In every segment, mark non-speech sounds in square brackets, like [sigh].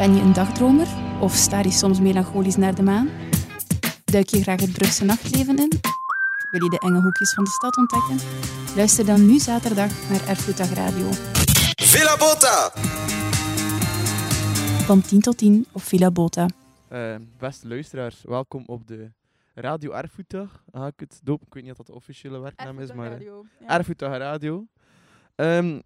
Ben je een dagdromer of staar je soms melancholisch naar de maan? Duik je graag het Brugse nachtleven in? Wil je de enge hoekjes van de stad ontdekken? Luister dan nu zaterdag naar Erfgoeddag Radio. Villa Bota! Van 10 tot 10 op Villa Bota. Uh, beste luisteraars, welkom op de Radio Erfgoeddag. Ga ik het doop? Ik weet niet of dat de officiële werknaam is, maar Radio. Erfgoeddag Radio. Um,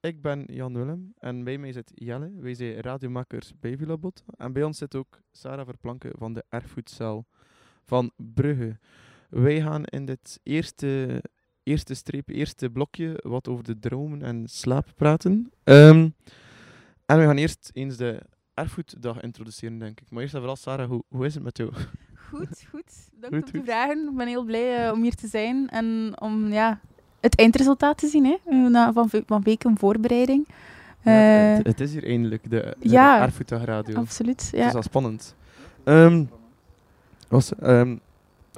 ik ben Jan Willem en bij mij zit Jelle. Wij zijn radiomakers bij Villa Bota. En bij ons zit ook Sarah Verplanken van de Erfgoedcel van Brugge. Wij gaan in dit eerste, eerste streep, eerste blokje wat over de dromen en slaap praten. Um, en we gaan eerst eens de erfgoeddag introduceren, denk ik. Maar eerst en vooral, Sarah, hoe, hoe is het met jou? Goed, goed. Dank voor de vragen. Ik ben heel blij uh, om hier te zijn en om ja, het eindresultaat te zien hè, na, van, van weken voorbereiding. Ja, het, het, is hier eindelijk, de, de ja, Radio. Absoluut, ja. Het is al spannend. Um, was, um,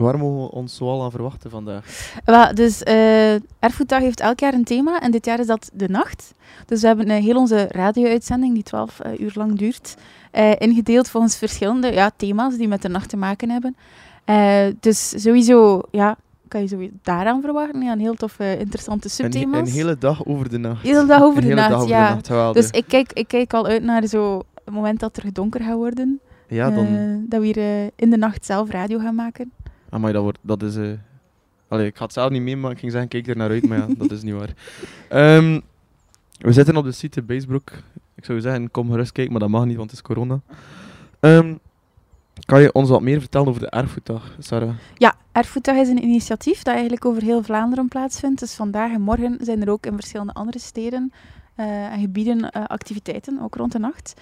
Waar mogen we ons zoal aan verwachten vandaag? Well, dus uh, Erfgoeddag heeft elk jaar een thema en dit jaar is dat de nacht. Dus we hebben uh, heel onze radio-uitzending, die 12 uh, uur lang duurt, ingedeeld volgens verschillende ja, thema's die met de nacht te maken hebben. dus sowieso, ja, kan je sowieso daaraan verwachten. Ja, een heel toffe, interessante subthema's. Een, een hele dag over de nacht. Een hele dag over, een de, hele nacht, dag over ja. de nacht, geweldig. Dus ik kijk, ik kijk al uit naar zo het moment dat er donker gaat worden. Ja, dan... dat we hier in de nacht zelf radio gaan maken. Amai, dat, wordt, dat is... Uh... Allee, ik ga het zelf niet mee, maar ik ging zeggen, kijk er naar uit, maar ja, [laughs] dat is niet waar. Um, we zitten op de site Basebrook. Ik zou zeggen, kom gerust kijken, maar dat mag niet, want het is corona. Um, kan je ons wat meer vertellen over de Erfgoeddag, Sarah? Ja, Erfgoeddag is een initiatief dat eigenlijk over heel Vlaanderen plaatsvindt. Dus vandaag en morgen zijn er ook in verschillende andere steden uh, en gebieden uh, activiteiten, ook rond de nacht.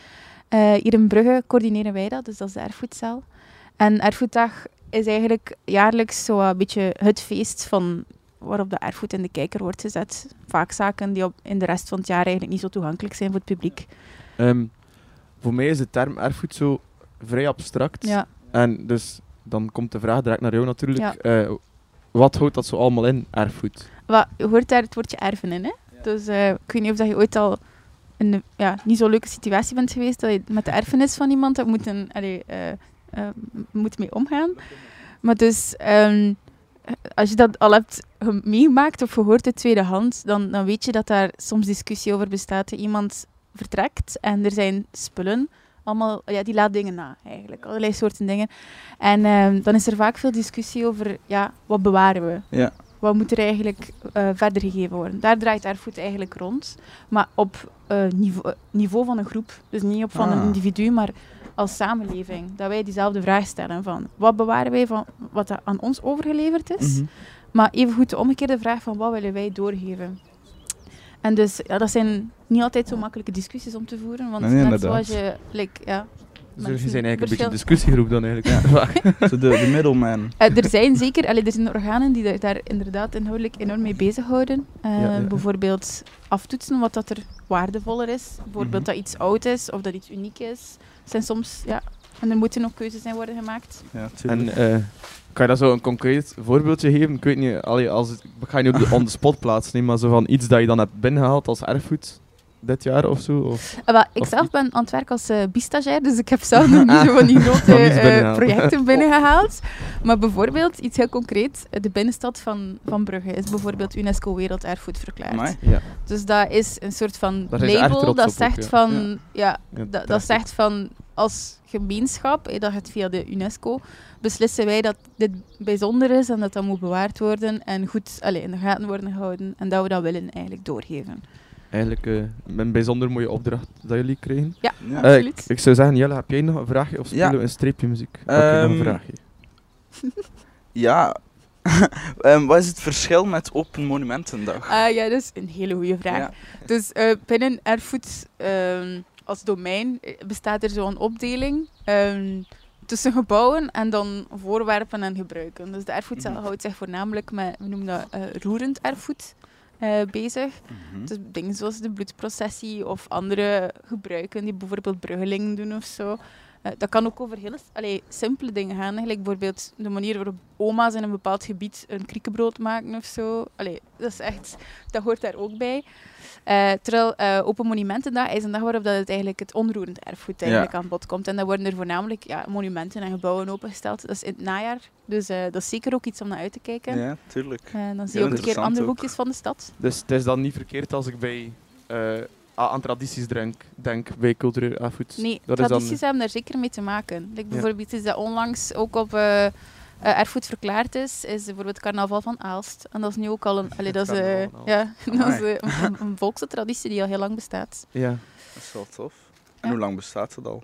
Uh, hier in Brugge coördineren wij dat, dus dat is de Erfgoedcel. En Erfgoeddag is eigenlijk jaarlijks zo een beetje het feest van waarop de erfgoed in de kijker wordt gezet. Vaak zaken die op, in de rest van het jaar eigenlijk niet zo toegankelijk zijn voor het publiek. Um, voor mij is de term erfgoed zo vrij abstract. Ja. En dus dan komt de vraag direct naar jou natuurlijk. Ja. Uh, wat houdt dat zo allemaal in, erfgoed? Wat, je hoort daar het woordje erven in. Hè? Ja. Dus uh, ik weet niet of dat je ooit al in een ja, niet zo leuke situatie bent geweest dat je met de erfenis van iemand hebt moeten... Allee, uh, uh, moet mee omgaan. Maar dus, um, als je dat al hebt meegemaakt of gehoord uit tweede hand, dan, dan weet je dat daar soms discussie over bestaat. Iemand vertrekt en er zijn spullen, allemaal, ja, die laat dingen na eigenlijk, allerlei soorten dingen. En um, dan is er vaak veel discussie over, ja, wat bewaren we? Ja. Wat moet er eigenlijk uh, verder gegeven worden? Daar draait erfgoed eigenlijk rond. Maar op uh, niveau, niveau van een groep. Dus niet op van Ah. een individu, maar als samenleving. Dat wij diezelfde vraag stellen van wat bewaren wij van wat aan ons overgeleverd is. Mhm. Maar evengoed de omgekeerde vraag van wat willen wij doorgeven. En dus ja, dat zijn niet altijd zo makkelijke discussies om te voeren. Want Nee, nee, net inderdaad. zoals je... Like, ja, Dus mensen zijn eigenlijk een beetje discussiegroep dan eigenlijk. [laughs] Ja. Zo de, de middleman. Eh, er zijn zeker, allee, er zijn organen die da- daar inderdaad inhoudelijk enorm mee bezighouden. Uh, Ja, ja. Bijvoorbeeld aftoetsen wat dat er waardevoller is. Bijvoorbeeld Mhm. dat iets oud is of dat iets uniek is. zijn soms, ja, en er moeten ook keuzes zijn worden gemaakt. Ja, En tuurlijk. Eh, kan je daar zo een concreet voorbeeldje geven? Ik weet niet, allee, als het, ik ga je niet op de on the spot plaatsen, maar zo van iets dat je dan hebt binnengehaald als erfgoed dit jaar of zo? Of? Uh, wel, ik Of zelf ben aan het werk als uh, bistagiair, dus ik heb zelf nog niet zo van die grote [laughs] eh, binnengehaald. projecten binnengehaald. Maar bijvoorbeeld, iets heel concreet, eh, de binnenstad van, van Brugge is bijvoorbeeld UNESCO Werelderfgoed verklaard. Amai. Ja. Dus dat is een soort van label dat ook, zegt ja. van, Ja. ja, Ja, dat, zegt van als gemeenschap, eh, dat het via de UNESCO, beslissen wij dat dit bijzonder is en dat dat moet bewaard worden en goed in de gaten worden gehouden en dat we dat willen eigenlijk doorgeven. Eigenlijk eh, een bijzonder mooie opdracht dat jullie kregen. Ja, Ja. Eh, absoluut. ik, ik zou zeggen, Jelle, heb jij nog een vraagje of spelen Ja. we een streepje muziek? Oké, nog een Ehm, vraagje. [laughs] Ja. [laughs] Ehm, wat is het verschil met Open Monumentendag? Ah ja, dat is een hele goede vraag. Ja. Dus eh, binnen erfgoed ehm, als domein eh, bestaat er zo'n opdeling ehm, tussen gebouwen en dan voorwerpen en gebruiken. Dus de erfgoedcel Mhm. houdt zich voornamelijk met, we noemen dat eh, roerend erfgoed, eh, bezig. Mhm. Dus dingen zoals de bloedprocessie of andere gebruiken die bijvoorbeeld bruggelingen doen of zo. Eh, dat kan ook over hele allee, simpele dingen gaan. Bijvoorbeeld de manier waarop oma's in een bepaald gebied een kriekenbrood maken of zo. Allee, dat, is echt, dat hoort daar ook bij. Eh, terwijl eh, Open Monumentendag is een dag waarop dat het, eigenlijk het onroerend erfgoed eigenlijk aan bod komt. En dan worden er voornamelijk ja, monumenten en gebouwen opengesteld. Dat is in het najaar, dus eh, dat is zeker ook iets om naar uit te kijken. Ja, tuurlijk. Dan zie je Heel ook een keer andere ook. hoekjes van de stad. Dus het is dan niet verkeerd als ik bij eh, aan tradities denk, denk bij cultureel erfgoed. Nee, dat is tradities dan, hebben daar zeker mee te maken. Like Ja. bijvoorbeeld is dat onlangs ook op eh, eh, erfgoed verklaard is, is bijvoorbeeld het carnaval van Aalst. En dat is nu ook al een, allee, [laughs] dat is, eh, ja, [laughs] dat is Amai. een, een volkse traditie die al heel lang bestaat. Ja. Dat is wel tof. En Ja. hoe lang bestaat het al?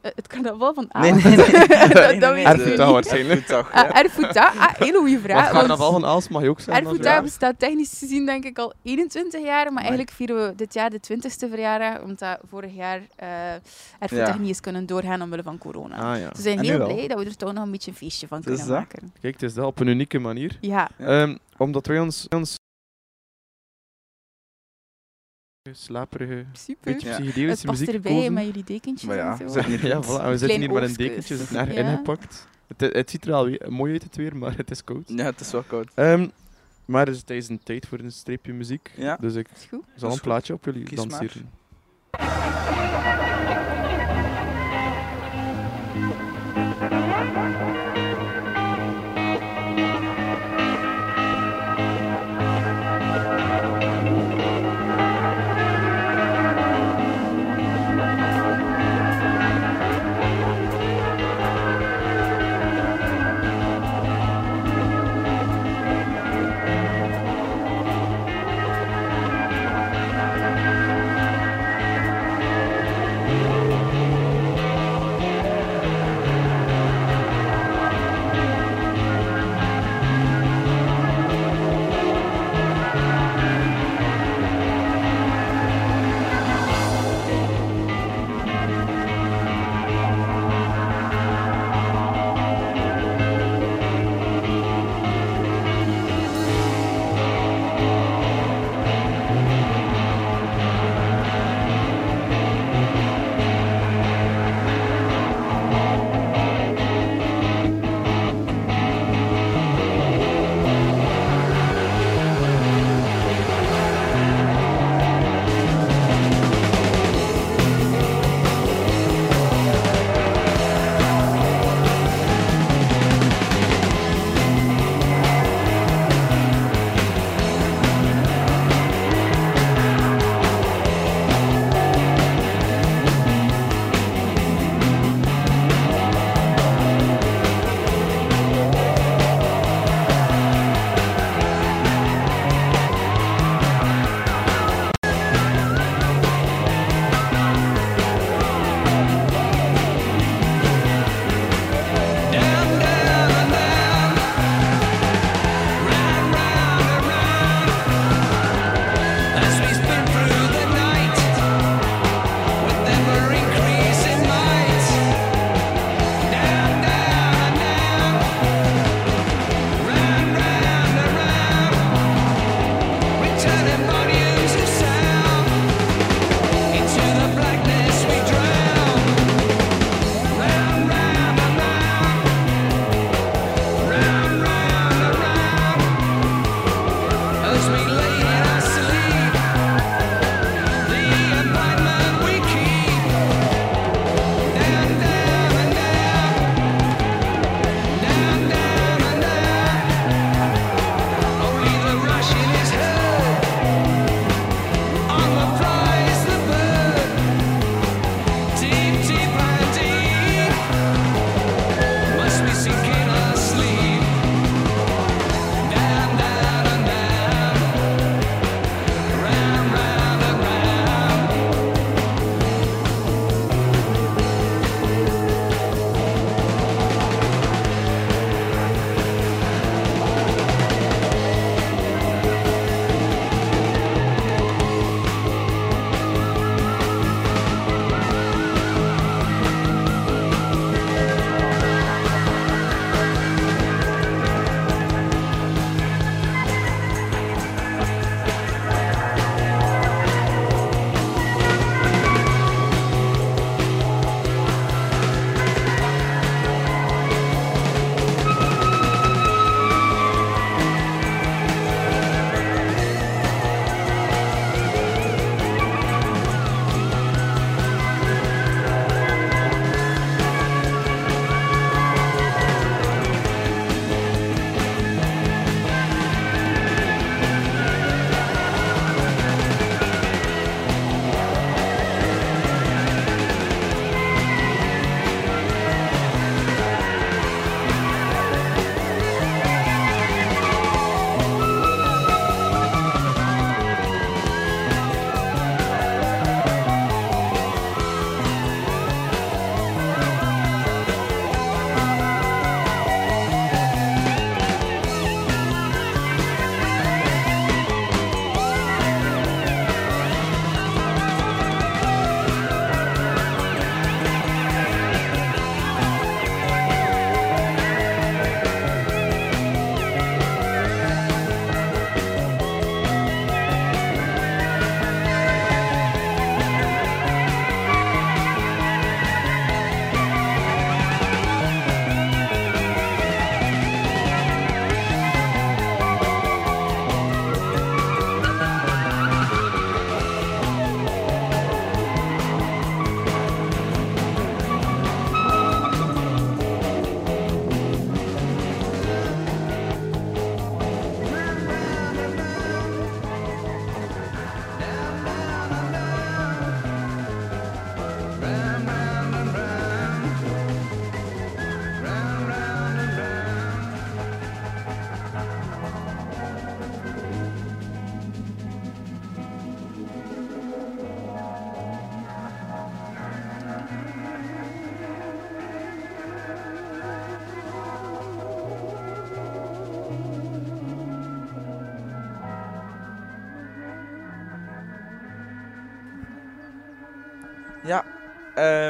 Eh, het carnaval van Nee, Aalst. nee, nee. [laughs] dat, dat weet niet. waarschijnlijk. Erfgoeddag, Ah, ja. erfgoeddag? Ah, hele goede vraag. Het want carnaval van Aalst mag je ook zeggen. vraag. bestaat technisch gezien denk ik al 21 jaar, maar eigenlijk vieren we dit jaar de 20ste verjaardag, omdat vorig jaar eh erfgoeddag Ja. niet is kunnen doorgaan omwille van corona. Ah ja. Dus we zijn En heel wel. blij dat we er toch nog een beetje een feestje van kunnen dat? maken. Kijk, het is dat op een unieke manier. Ja, Ja. Ehm, omdat wij ons, ons slaperige, super. beetje Ja. Het psychedelische past muziek erbij met jullie dekentjes Maar ja, en we zo. zitten hier Ja, voilà. We zitten Klein hier met een oogstkus. dekentje, we zitten daar Ja. ingepakt. Het, het ziet er al mooi uit het weer, maar het is koud. Ja, het is wel koud. Ehm, maar het is een tijd voor een streepje muziek. Ja. Dus ik Is zal is een plaatje op jullie Kies danseren.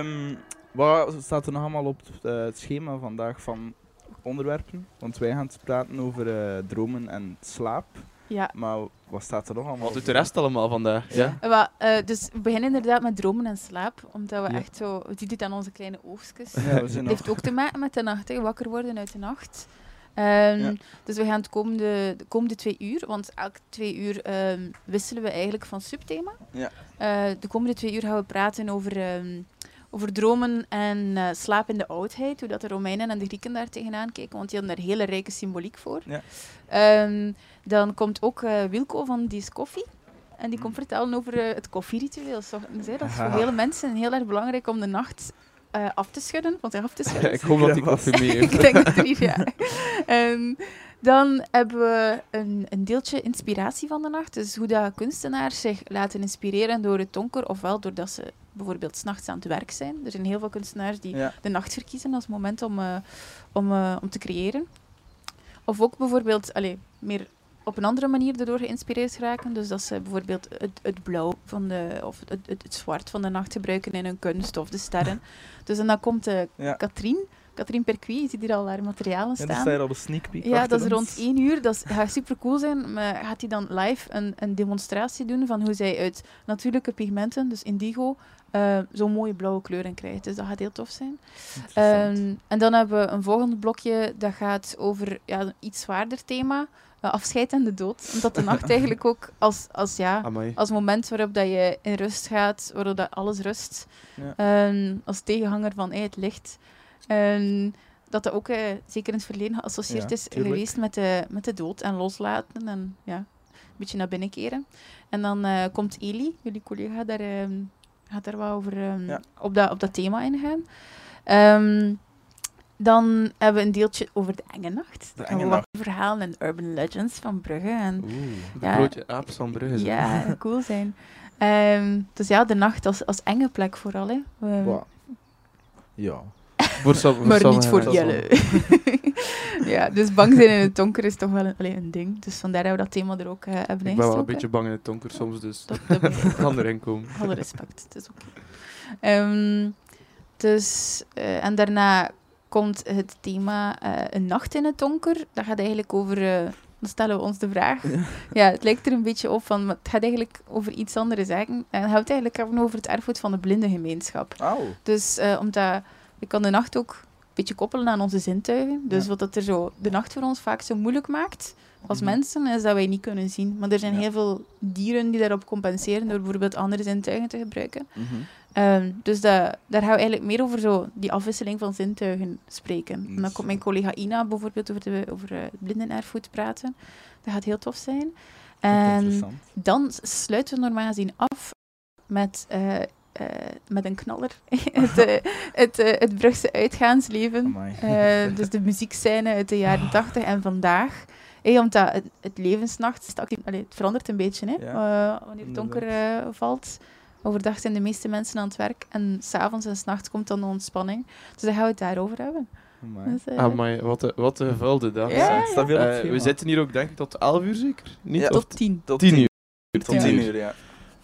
Ehm, wat staat er nog allemaal op het, eh, het schema vandaag van onderwerpen? Want wij gaan het praten over eh, dromen en slaap. Ja. Maar wat staat er nog allemaal? Wat doet de rest allemaal vandaag? Ja? Wel, eh, dus we beginnen inderdaad met dromen en slaap, omdat we Ja. echt zo... Ziet het aan onze kleine oogstjes. Ja, we zijn Het nog... heeft ook te maken met de nacht, hè, wakker worden uit de nacht. Ehm, Ja. Dus we gaan het komende, de komende twee uur, want elke twee uur ehm, wisselen we eigenlijk van subthema. Ja. Eh, de komende twee uur gaan we praten over, ehm, over dromen en eh, slaap in de oudheid, hoe dat de Romeinen en de Grieken daar tegenaan kijken, want die hadden daar hele rijke symboliek voor. Ja. Ehm, dan komt ook eh, Wilco van Dies Koffie. En die komt Mm. vertellen over eh, het koffieritueel. Dat is voor Ah. vele mensen heel erg belangrijk om de nacht eh, af te schudden, zich af te schudden. [laughs] ik hoop dat die koffie mee heeft. Ik denk dat er hier, ja. Ehm, dan hebben we een, een deeltje inspiratie van de nacht. Dus hoe dat kunstenaars zich laten inspireren door het donker, ofwel doordat ze bijvoorbeeld s'nachts aan het werk zijn. Er zijn heel veel kunstenaars die Ja. de nacht verkiezen als moment om, eh, om, eh, om te creëren. Of ook bijvoorbeeld allee, meer op een andere manier erdoor geïnspireerd raken. Dus dat ze bijvoorbeeld het, het blauw van de, of het, het, het zwart van de nacht gebruiken in hun kunst of de sterren. [laughs] dus en dan komt Ja. Katrien, Katrien Perquis, je ziet hier al haar materialen Ja, staan. er staat hier al een sneak peek Ja, dat is rond één uur. Dat is- gaat super cool zijn. Maar gaat hij dan live een, een demonstratie doen van hoe zij uit natuurlijke pigmenten, dus indigo, eh, zo'n mooie blauwe kleuren krijgt. Dus dat gaat heel tof zijn. Ehm, en dan hebben we een volgend blokje dat gaat over ja, een iets zwaarder thema. eh, afscheid en de dood. Omdat de nacht [laughs] eigenlijk ook als, als, ja, Amai. als moment waarop dat je in rust gaat, waarop dat alles rust. Ja. Ehm, als tegenhanger van het licht. Ehm, dat dat ook eh, zeker in het verleden geassocieerd Ja, is tuurlijk. geweest met de, met de dood en loslaten en ja, een beetje naar binnen keren. En dan komt Eli, jullie collega, daar, gaat daar wat over ehm, Ja. op, dat, op dat thema ingaan. Ehm, dan hebben we een deeltje over de enge nacht. We enge wat verhalen en urban legends van Brugge en Oeh, de Ja. broodje aap van Brugge. zo. ja, [laughs] cool zijn. Ehm, dus ja, de nacht als, als enge plek vooral. Hè. We- Wow. [laughs] Ja. Voor maar niet voor Jelle. Ja, dus bang zijn in het donker is toch wel een, allee, een ding. Dus vandaar dat we dat thema er ook eh, hebben Ik ben wel een beetje bang in het donker soms, dus Dat, ik. [laughs] kan erin komen. [laughs] Alle respect, het is oké. Ehm, dus, eh, en daarna komt het thema eh, Een nacht in het donker. Dat gaat eigenlijk over... eh, dan stellen we ons de vraag. [laughs] Ja. het lijkt er een beetje op van... maar Het gaat eigenlijk over iets andere zaken. En het gaat eigenlijk over het erfgoed van de blindengemeenschap. Auw. Dus eh, omdat... Je kan de nacht ook beetje koppelen aan onze zintuigen. Dus Ja. wat dat er zo de nacht voor ons vaak zo moeilijk maakt als Mhm. mensen, is dat wij niet kunnen zien. Maar er zijn Ja. heel veel dieren die daarop compenseren door bijvoorbeeld andere zintuigen te gebruiken. Mhm. Ehm, dus dat, daar gaan we eigenlijk meer over zo, die afwisseling van zintuigen spreken. En dan komt mijn collega Ina bijvoorbeeld over, de, over eh, het blindenerfgoed praten. Dat gaat heel tof zijn. En Interessant. dan sluiten we normaal gezien af met, eh, eh, met een knaller. [laughs] het, eh, het, eh, het Brugse uitgaansleven. Eh, dus de muziekscène uit de jaren 80 en vandaag. Hey, omdat het, het levensnacht, stak, allee, het verandert een beetje hè, Ja, eh, wanneer het donker eh, valt. Overdag zijn de meeste mensen aan het werk en s'avonds en s'nachts komt dan de ontspanning. Dus daar gaan we het daarover hebben. Amai. Dus, Amai, wat een, wat een gevulde dag. Ja, we zitten hier ook denk ik tot 11 uur zeker? Niet Ja. tot tot tien. Tot 10 uur. Tot Ja. 10 uur, ja.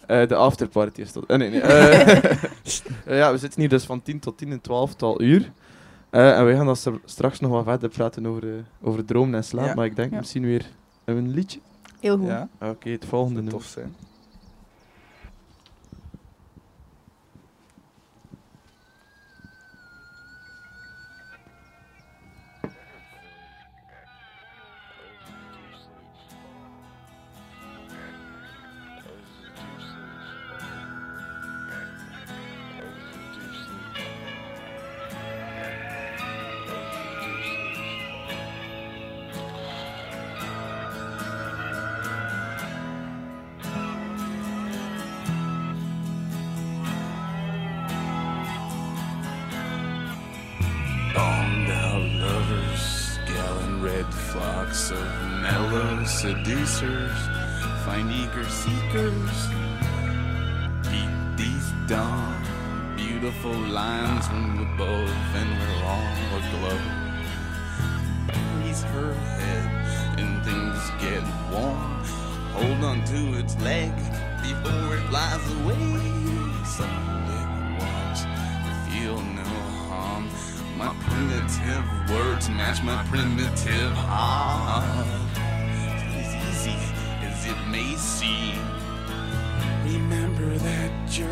Eh, de afterparty is tot... eh, nee, nee. [laughs] eh, ja, we zitten hier dus van 10 tot 10 en 12 tal uur. Eh, en we gaan dan str- straks nog wat verder praten over, over dromen en slaap. Ja. Maar ik denk Ja. misschien weer een liedje. Heel goed. Ja, Oké, het volgende tof zijn.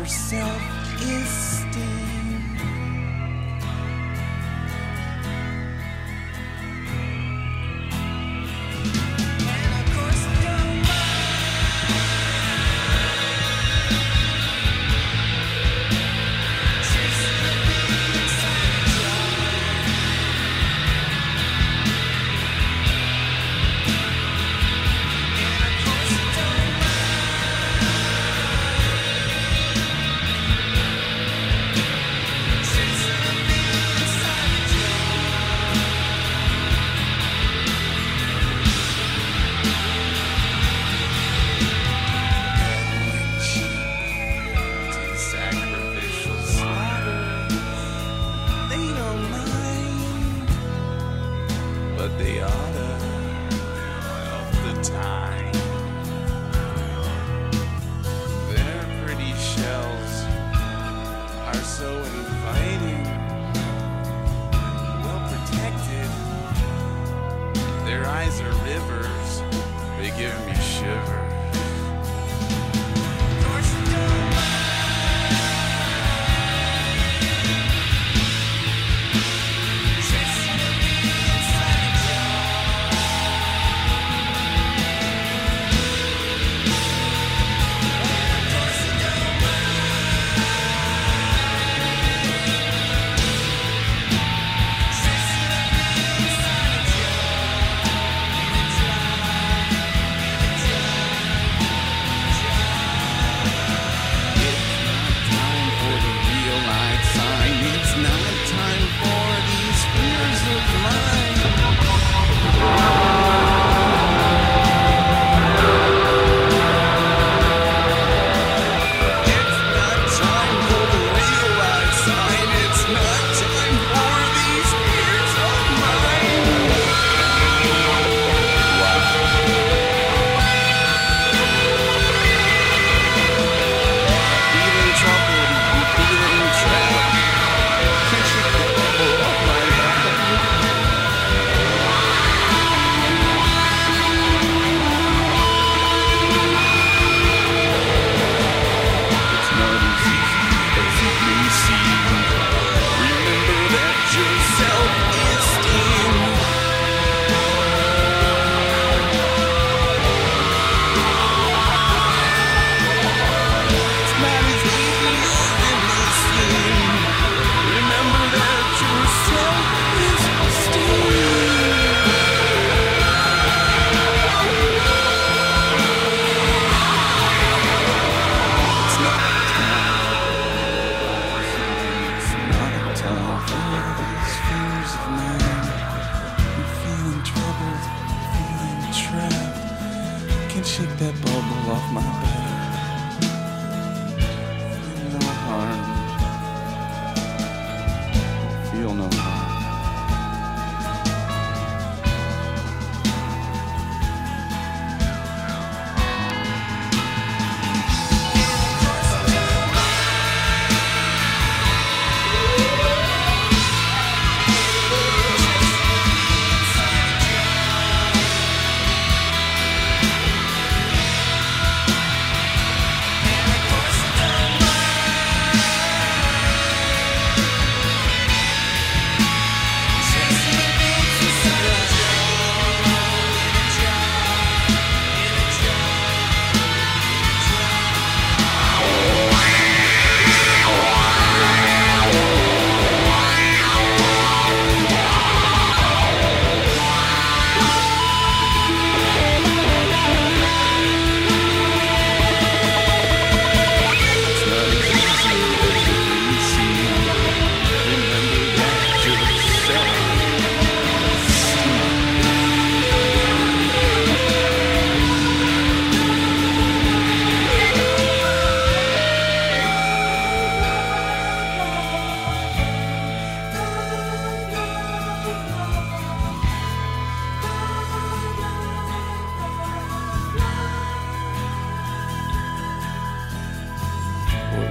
yourself. so inviting, well protected. Their eyes are rivers, they give me shivers.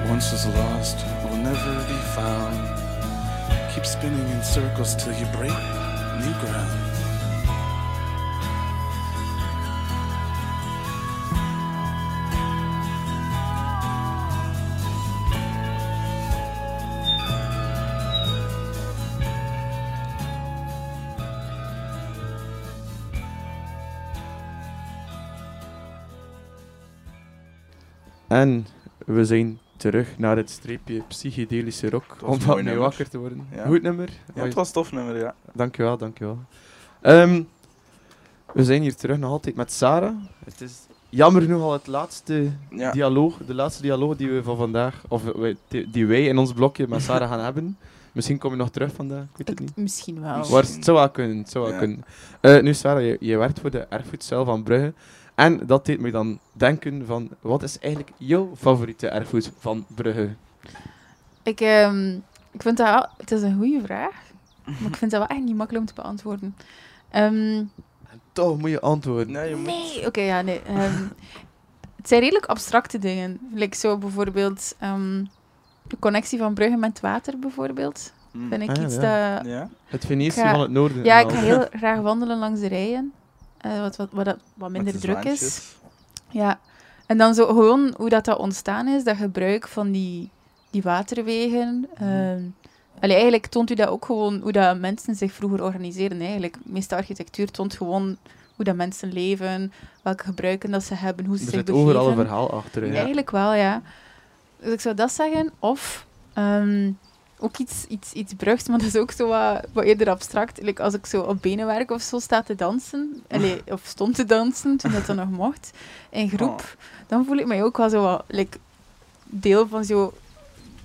once is lost will never be found. Keep spinning in circles till you break new ground. and resign terug naar het streepje psychedelische rock. Om wat mee nummer. wakker te worden. Ja. Goed nummer. Ja, het was een tof nummer, ja. Dankjewel, dankjewel. Ehm we zijn hier terug nog altijd met Sarah. Het is jammer genoeg al het laatste Ja. dialoog, de laatste dialoog die we van vandaag, of wij, die, wij in ons blokje met [laughs] Sarah gaan hebben. Misschien kom je nog terug vandaag, ik weet het niet. Misschien wel. Het zou wel kunnen, het zou wel Ja. kunnen. Eh, nu Sarah, je, je werkt voor de erfgoedcel van Brugge. En dat deed me dan denken van, wat is eigenlijk jouw favoriete erfgoed van Brugge? Ik, ehm, ik vind dat wel... Het is een goede vraag. Maar ik vind dat wel echt niet makkelijk om te beantwoorden. Ehm, Toch moet je antwoorden. Nee, je moet... nee, oké, ja, nee. ehm, het zijn redelijk abstracte dingen. Like zo bijvoorbeeld... ehm, de connectie van Brugge met water, bijvoorbeeld. Mm. Vind ik Ah, iets ja. dat... Ja? Het Venetië van het noorden. Ja, ik ga heel [laughs] graag wandelen langs de rijen. Eh, wat, wat, wat, wat minder druk is. Ja. En dan zo gewoon hoe dat, dat ontstaan is, dat gebruik van die, die waterwegen. allee, eigenlijk toont u dat ook gewoon hoe dat mensen zich vroeger organiseren. Eigenlijk. De meeste architectuur toont gewoon hoe dat mensen leven, welke gebruiken dat ze hebben, hoe ze Er zich zit begeven. overal een verhaal achter. Ja. Eigenlijk wel, ja. Dus ik zou dat zeggen. Of ehm, ook iets, iets, iets brugs, maar dat is ook zo wat, wat eerder abstract. Like als ik zo op benen werk of zo sta te dansen, allee, [laughs] of stond te dansen, toen dat dan nog mocht, in groep, dan voel ik mij ook wel zo wat like, deel van zo...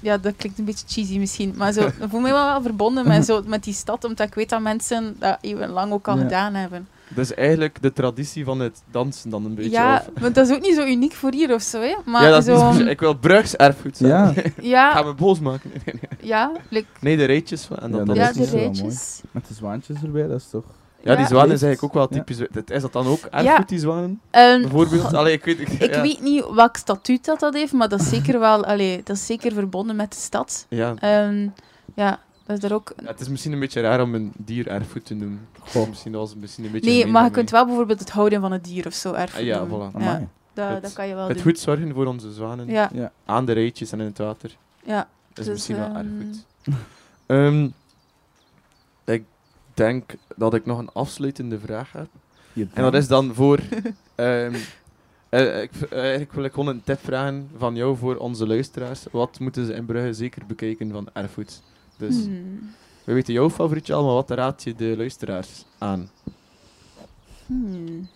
Ja, dat klinkt een beetje cheesy misschien, maar zo, [laughs] dan voel ik me wel, wel verbonden met, zo, met die stad, omdat ik weet dat mensen dat eeuwenlang ook al Ja. gedaan hebben. Dat is eigenlijk de traditie van het dansen dan een beetje. ja, of- want dat is ook niet zo uniek voor hier of zo, hè. Maar ja, dat is zo. Ik wil Brugs erfgoed zijn. Ja. [laughs] ja, Ga me boos maken. [laughs] Ja, like, Nee, de rijtjes. van- En dat Ja, dan ja de rijtjes. Met de zwaantjes erbij, dat is toch... Ja, die zwanen is eigenlijk ook wel typisch. Dat- Is dat dan ook erfgoed, die zwanen? En, Bijvoorbeeld? Allee, ik weet, ik [laughs] ja. weet niet welk statuut dat, dat heeft, maar dat is zeker wel allee, dat is zeker verbonden met de stad. Ja. Ehm, ja, is daar ook... Ja, Het is misschien een beetje raar om een dier erfgoed te noemen. Goh. Misschien was het misschien een beetje Nee, maar je kunt wel bijvoorbeeld het houden van het dier of zo erfgoed Ah, ja, noemen. voilà. Ja, dat, Het- dat kan je wel. Het doen. goed zorgen voor onze zwanen. Ja, Ja. Aan de rijtjes en in het water. ja. is Dus, misschien wel ehm, erfgoed. [laughs] Ehm, ik denk dat ik nog een afsluitende vraag heb. En dat is dan voor... [laughs] ehm, eh, ik, eh, eigenlijk wil ik gewoon een tip vragen van jou voor onze luisteraars. Wat moeten ze in Brugge zeker bekijken van erfgoed? Dus Hmm. we weten jouw favorietje al, maar wat raad je de luisteraars aan? Hmm.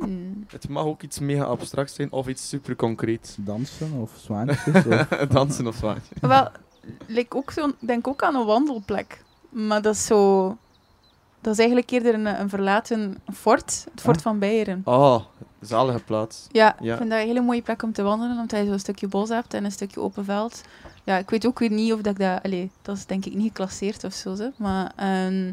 Hmm. Het mag ook iets mega abstract zijn of iets super concreet. Dansen of zwaantjes [laughs] of... Dansen of zo. Wel, like ook zo, ik denk ook aan een wandelplek. Maar dat is zo... Dat is eigenlijk eerder een, een verlaten fort. Het fort Ah. van Beieren. Oh, zalige plaats. Ja, Ja. ik vind dat een hele mooie plek om te wandelen, omdat je zo'n stukje bos hebt en een stukje open veld. Ja, ik weet ook weer niet of dat ik dat... Allee, dat is denk ik niet geclasseerd of zo, ze. maar ehm,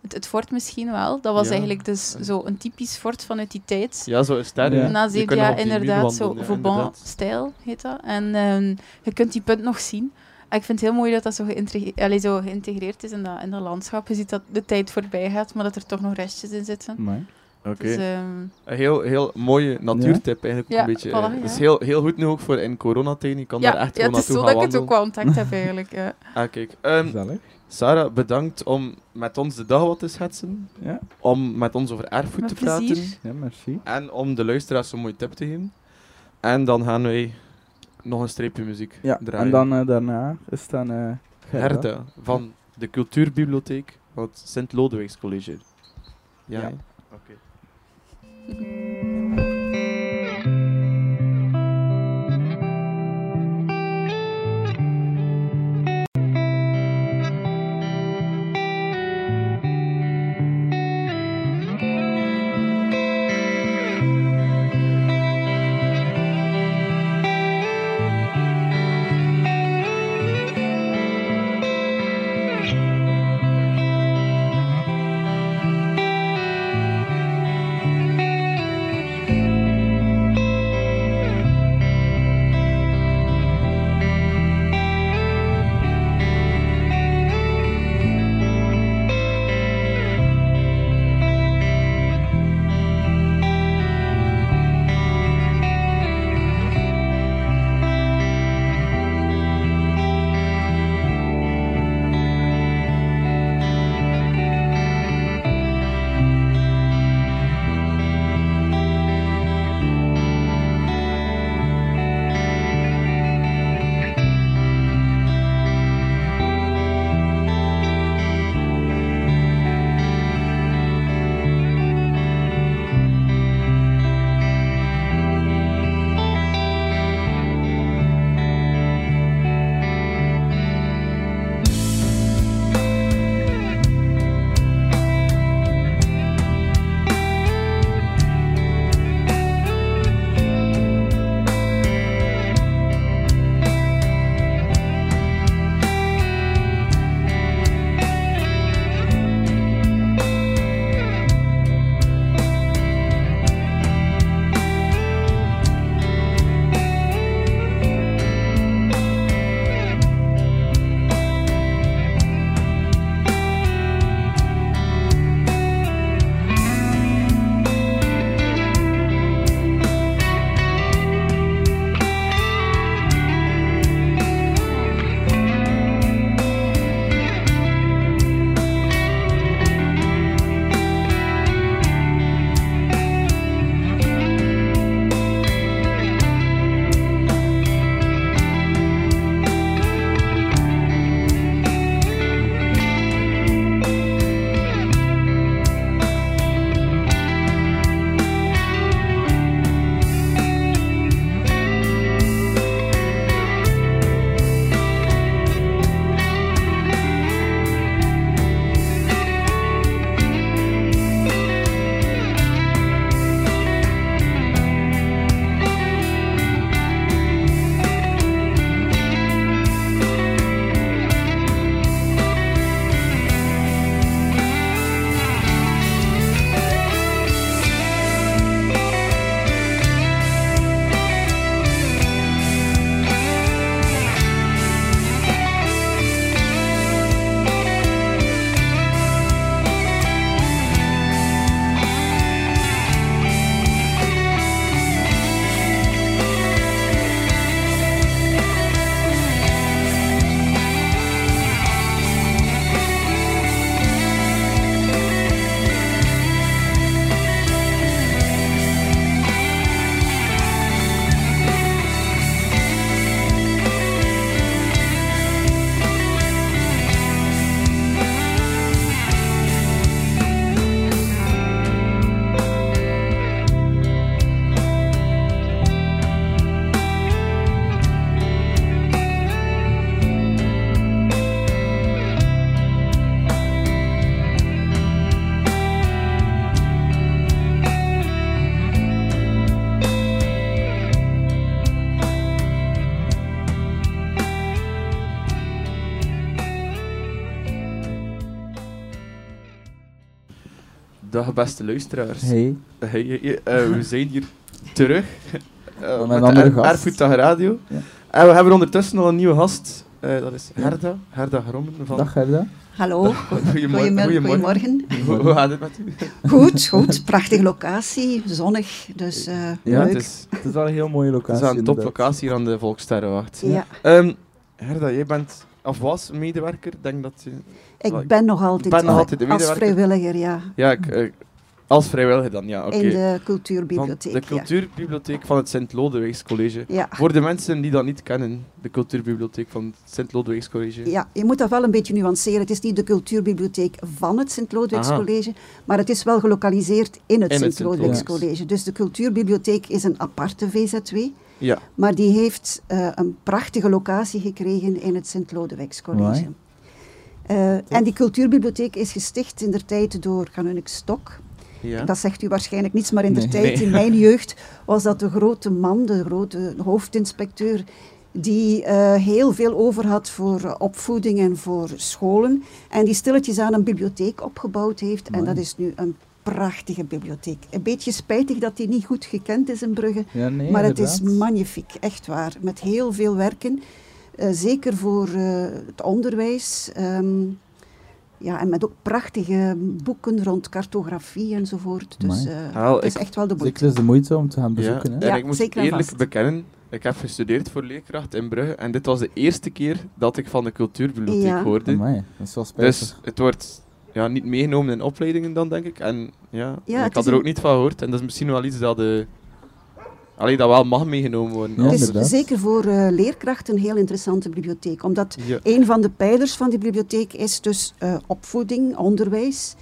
het, het fort misschien wel. Dat was Ja. eigenlijk dus zo een typisch fort vanuit die tijd. Ja, zo is sterren. Ja. Na zeven jaar inderdaad, zo ja. Vauban-stijl heet dat. En ehm, je kunt die punt nog zien. En ik vind het heel mooi dat dat zo, geïntegre- allee, zo geïntegreerd is in dat, in dat landschap. Je ziet dat de tijd voorbij gaat, maar dat er toch nog restjes in zitten. Oké. Dus, ehm, Een heel, heel mooie natuurtip eigenlijk. ook Ja, een beetje. voilà, eh, ja. Het is heel, heel goed nu ook voor in coronatijd. Je kan ja, daar echt ja, gewoon het is naartoe zo gaan dat ik het ook wel ontdekt heb eigenlijk. Ja. [laughs] Ah, kijk. Ehm, Gezellig. Sarah, bedankt om met ons de dag wat te schetsen. Ja. Om met ons over erfgoed Met te plezier. praten. Ja, merci. En om de luisteraars een mooie tip te geven. En dan gaan wij nog een streepje muziek Ja, draaien. en dan eh, daarna is dan... eh Gerda. Gerda van de Cultuurbibliotheek van het Sint-Lodewijks College. Ja. Ja. Oké. 嗯。Beste luisteraars. Hey. Hey, hey, eh, we zijn hier terug [laughs] eh, een met andere de Er- gast. Erfgoeddag Radio. Ja. En we hebben ondertussen al een nieuwe gast. Eh, dat is Herda. Herda Grommen. Van Dag Gerda. Hallo, Goedemorgen. goedemorgen. Hoe, hoe gaat het met u? Goed, goed. Prachtige locatie, zonnig. Dus eh, Ja, Het is, Het is wel een heel mooie het locatie. is een toplocatie hier aan de Volkssterrenwacht. Ja. Ehm, Herda, jij bent, of was medewerker? Denk dat je... Ik ben nog altijd, ben nog altijd de als vrijwilliger ja, Ja, ik, eh, als vrijwilliger dan, ja, oké. in de Van cultuurbibliotheek. de cultuurbibliotheek van het Sint-Lodewijkscollege. ja. Voor de mensen die dat niet kennen, de cultuurbibliotheek van het Sint-Lodewijkscollege. ja, je moet dat wel een beetje nuanceren. Het is niet de cultuurbibliotheek van het Sint-Lodewijks Aha. College, maar het is wel gelokaliseerd in het In het Sint-Lodewijks Sint-Lodewijks. College. Dus de cultuurbibliotheek is een aparte VZW, Ja. maar die heeft eh, een prachtige locatie gekregen in het Sint-Lodewijks College. Eh, en die cultuurbibliotheek is gesticht in der tijd door Kanunik Stok. ja. Dat zegt u waarschijnlijk niets, maar in Nee. tijd, in mijn [laughs] jeugd, was dat de grote man, de grote hoofdinspecteur, die eh, heel veel over had voor opvoeding en voor scholen. En die stilletjes aan een bibliotheek opgebouwd heeft. En dat is nu een prachtige bibliotheek. Een beetje spijtig dat die niet goed gekend is in Brugge. Ja, nee, maar het is magnifiek, echt waar. Met heel veel werken. Eh, zeker voor eh, het onderwijs. ehm, ja, en met ook prachtige boeken rond cartografie enzovoort. Dus Amai. eh, het is ik- echt wel de moeite. Zeker is de moeite om te gaan Ja, bezoeken. Hè? en Ja, ik moet zeker eerlijk vast. bekennen, ik heb gestudeerd voor leerkracht in Brugge en dit was de eerste keer dat ik van de cultuurbibliotheek Ja. hoorde. Amai, dat is wel spijtig. Dus het wordt ja, niet meegenomen in opleidingen dan, denk ik. En ja, Ja, ik had er ook een- niet van gehoord. En dat is misschien wel iets dat, de, allee, dat wel mag meegenomen worden. Ja, Het is inderdaad. zeker voor eh, leerkrachten een heel interessante bibliotheek. Omdat ja. een van de pijlers van die bibliotheek is dus eh, opvoeding, onderwijs,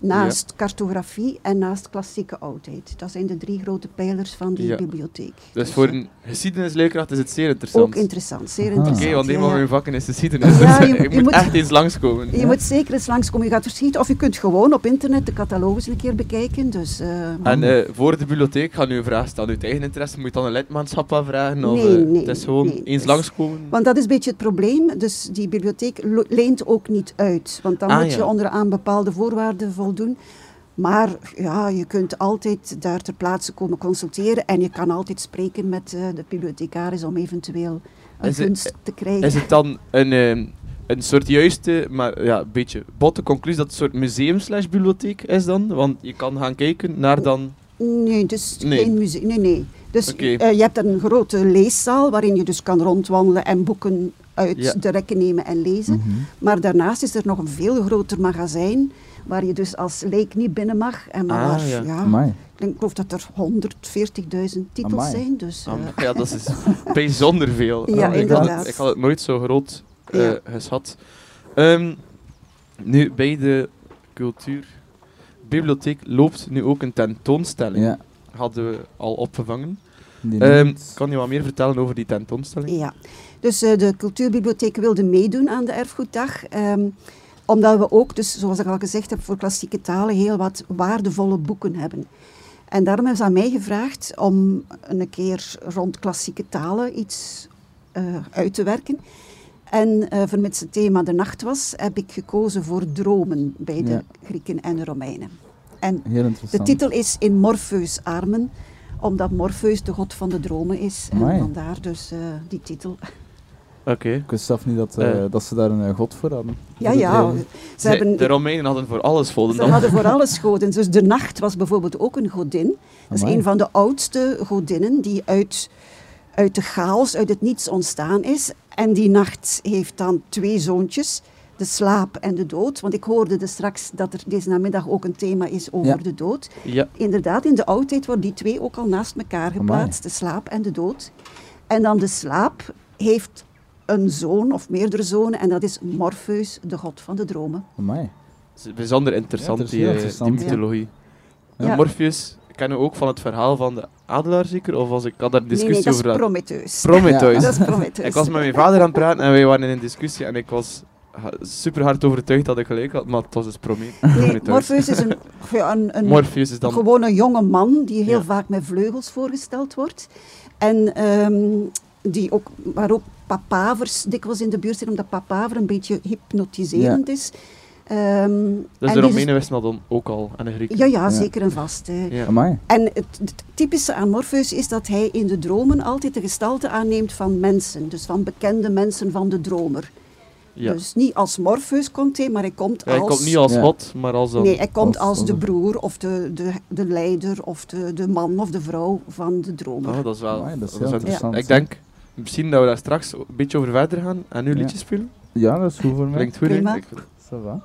naast cartografie en naast klassieke oudheid. Dat zijn de drie grote pijlers van die Ja. bibliotheek. Dus voor eh, een geschiedenisleerkracht is het zeer interessant. ook interessant, zeer Aha. Oké, interessant. want een ja, van ja. mijn vakken is geschiedenis. Ja, dus je- [laughs] ik je moet moet- echt eens langskomen. Je moet zeker eens langskomen. Je gaat verschieten of je kunt gewoon op internet de catalogus een keer bekijken. Dus, eh, En eh, voor de bibliotheek ga nu een vraag stellen. Uit eigen interesse moet je dan een lidmaatschap aanvragen? Of, Nee, eh, nee, het is gewoon nee. eens Dus- langskomen? Want dat is een beetje het probleem. Dus die bibliotheek leent ook niet uit. Want dan Ah, moet je ja. onder aan bepaalde voorwaarden voldoen. Maar ja, je kunt altijd daar ter plaatse komen consulteren. En je kan altijd spreken met eh, de bibliothecaris om eventueel een gunst te krijgen. Is het dan een, ehm, een soort juiste, maar ja, een beetje botte conclusie dat het een soort museum slash bibliotheek is dan? Want je kan gaan kijken naar dan... Nee, dus Nee. geen museum. Nee, nee. Dus Oké. eh, je hebt een grote leeszaal waarin je dus kan rondwandelen en boeken uit Ja. de rekken nemen en lezen. Mhm. Maar daarnaast is er nog een veel groter magazijn waar je dus als leek niet binnen mag. En maar Ah, waar, ja. ja, ik, denk, ik geloof dat er 140.000 titels Amai. zijn. Dus, eh, ja, dat is [laughs] bijzonder veel. Ja, ik, had het, ik had het nooit zo groot eh, Ja. geschat. Ehm, nu, bij de cultuurbibliotheek loopt nu ook een tentoonstelling. Ja. Hadden we al opgevangen. Ehm, noemt- kan je wat meer vertellen over die tentoonstelling? ja. Dus eh, de cultuurbibliotheek wilde meedoen aan de Erfgoeddag. ehm, omdat we ook, dus, zoals ik al gezegd heb, voor klassieke talen heel wat waardevolle boeken hebben. En daarom hebben ze aan mij gevraagd om een keer rond klassieke talen iets eh, uit te werken. En eh vermits het thema de nacht was, heb ik gekozen voor dromen bij de Ja. Grieken en de Romeinen. En de titel is In Morpheus armen, omdat Morpheus de god van de dromen is. Amai. En vandaar dus eh, die titel. Oké. Ik wist zelf niet dat, eh, Eh. dat ze daar een eh, god voor hadden. Ja, ja. Ze, hebben, de Romeinen hadden voor alles vonden ze dan. hadden voor [laughs] alles goden. Dus de nacht was bijvoorbeeld ook een godin. Dat is Amai. een van de oudste godinnen die uit, uit de chaos, uit het niets ontstaan is. En die nacht heeft dan twee zoontjes, de slaap en de dood. Want ik hoorde dus straks dat er deze namiddag ook een thema is over Ja. de dood. Ja. Inderdaad, in de oudheid worden die twee ook al naast elkaar geplaatst, de slaap en de dood. En dan de slaap heeft een zoon of meerdere zonen en dat is Morpheus, de god van de dromen. Amai. Het is bijzonder interessant, Ja, het is die, eh, interessant, die ja. mythologie. Ja. Morpheus kennen we ook van het verhaal van de adelaar zeker? Of was ik had daar een Nee, nee, discussie dat is over? Prometheus. Prometheus. [laughs] Dat is Prometheus. Ik was met mijn vader aan het praten en wij waren in een discussie en ik was ha- super hard overtuigd dat ik gelijk had, maar het was dus Nee, Prometheus. Morpheus is een, een, een, Morpheus is dan... gewoon een jonge man die heel Ja. vaak met vleugels voorgesteld wordt. En ehm, die ook, waar ook papavers dikwijls in de buurt zijn, omdat papaver een beetje hypnotiserend is. Ehm, Dus en de Romeinen wisten dat dan ook al, en de Grieken. Ja, ja, Ja. zeker en vast. hè. Ja. Amai. En het, het typische aan Morpheus is dat hij in de dromen altijd de gestalte aanneemt van mensen. Dus van bekende mensen van de dromer. Ja. Dus niet als Morpheus komt hij, maar hij komt Ja, hij als... komt niet als Ja. God, maar als dan... Nee, hij komt als- als, als de broer of de, de, de leider of de, de man of de vrouw van de dromer. Oh, dat is wel... Amai, dat is dat heel is interessant, Ik denk misschien dat we daar straks een beetje over verder gaan en nu Ja. liedjes spelen. Ja, dat is goed voor mij. Klinkt goed? Prima. Ik- Ça va.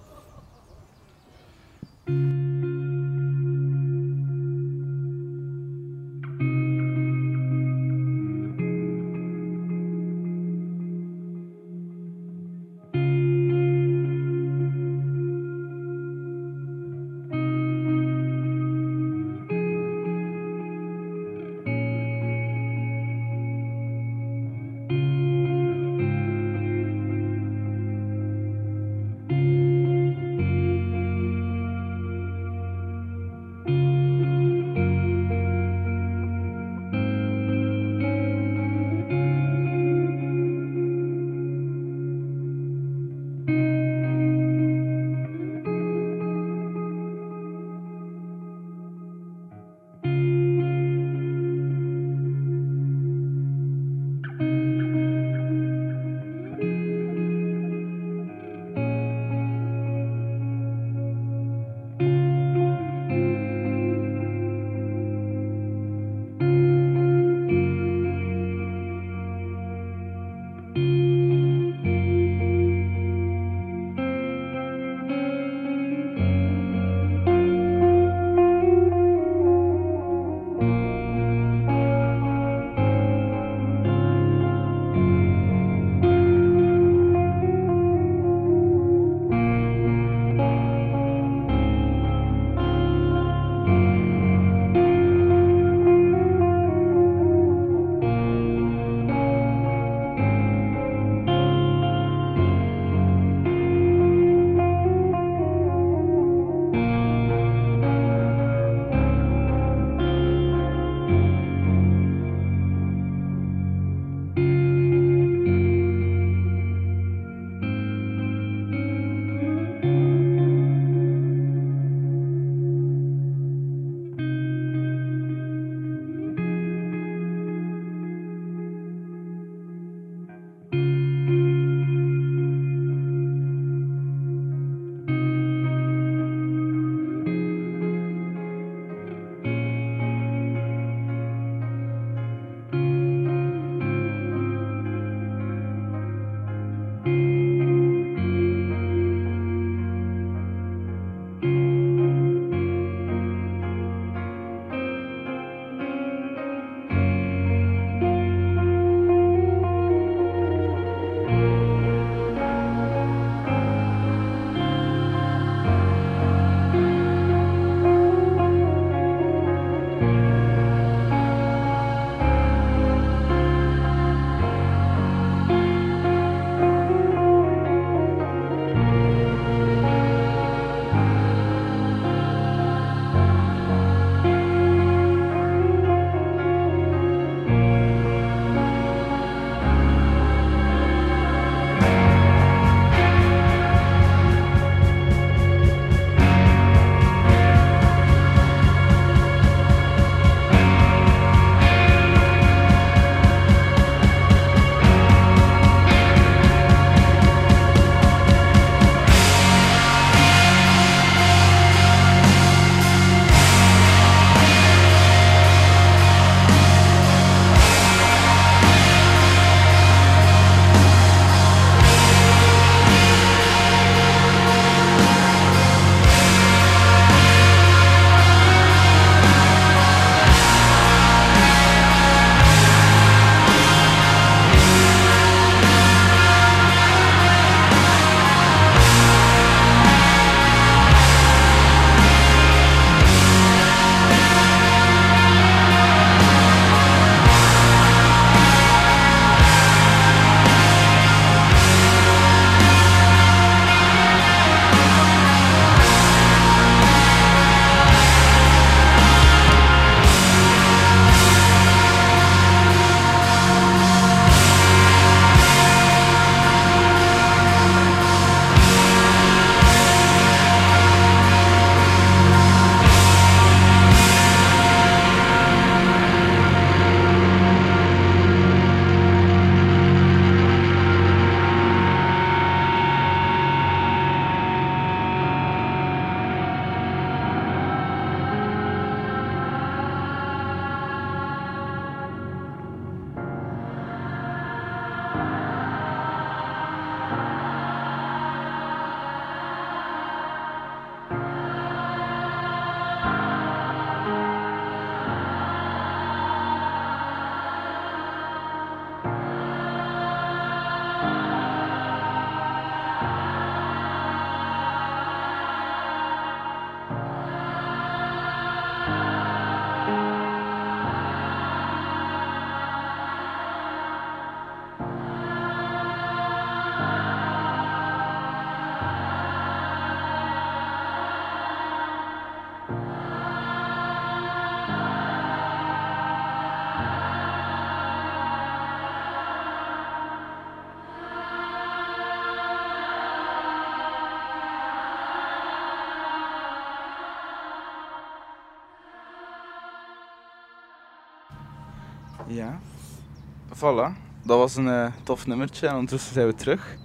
Voilà. Dat was een eh, tof nummertje en ondertussen zijn we terug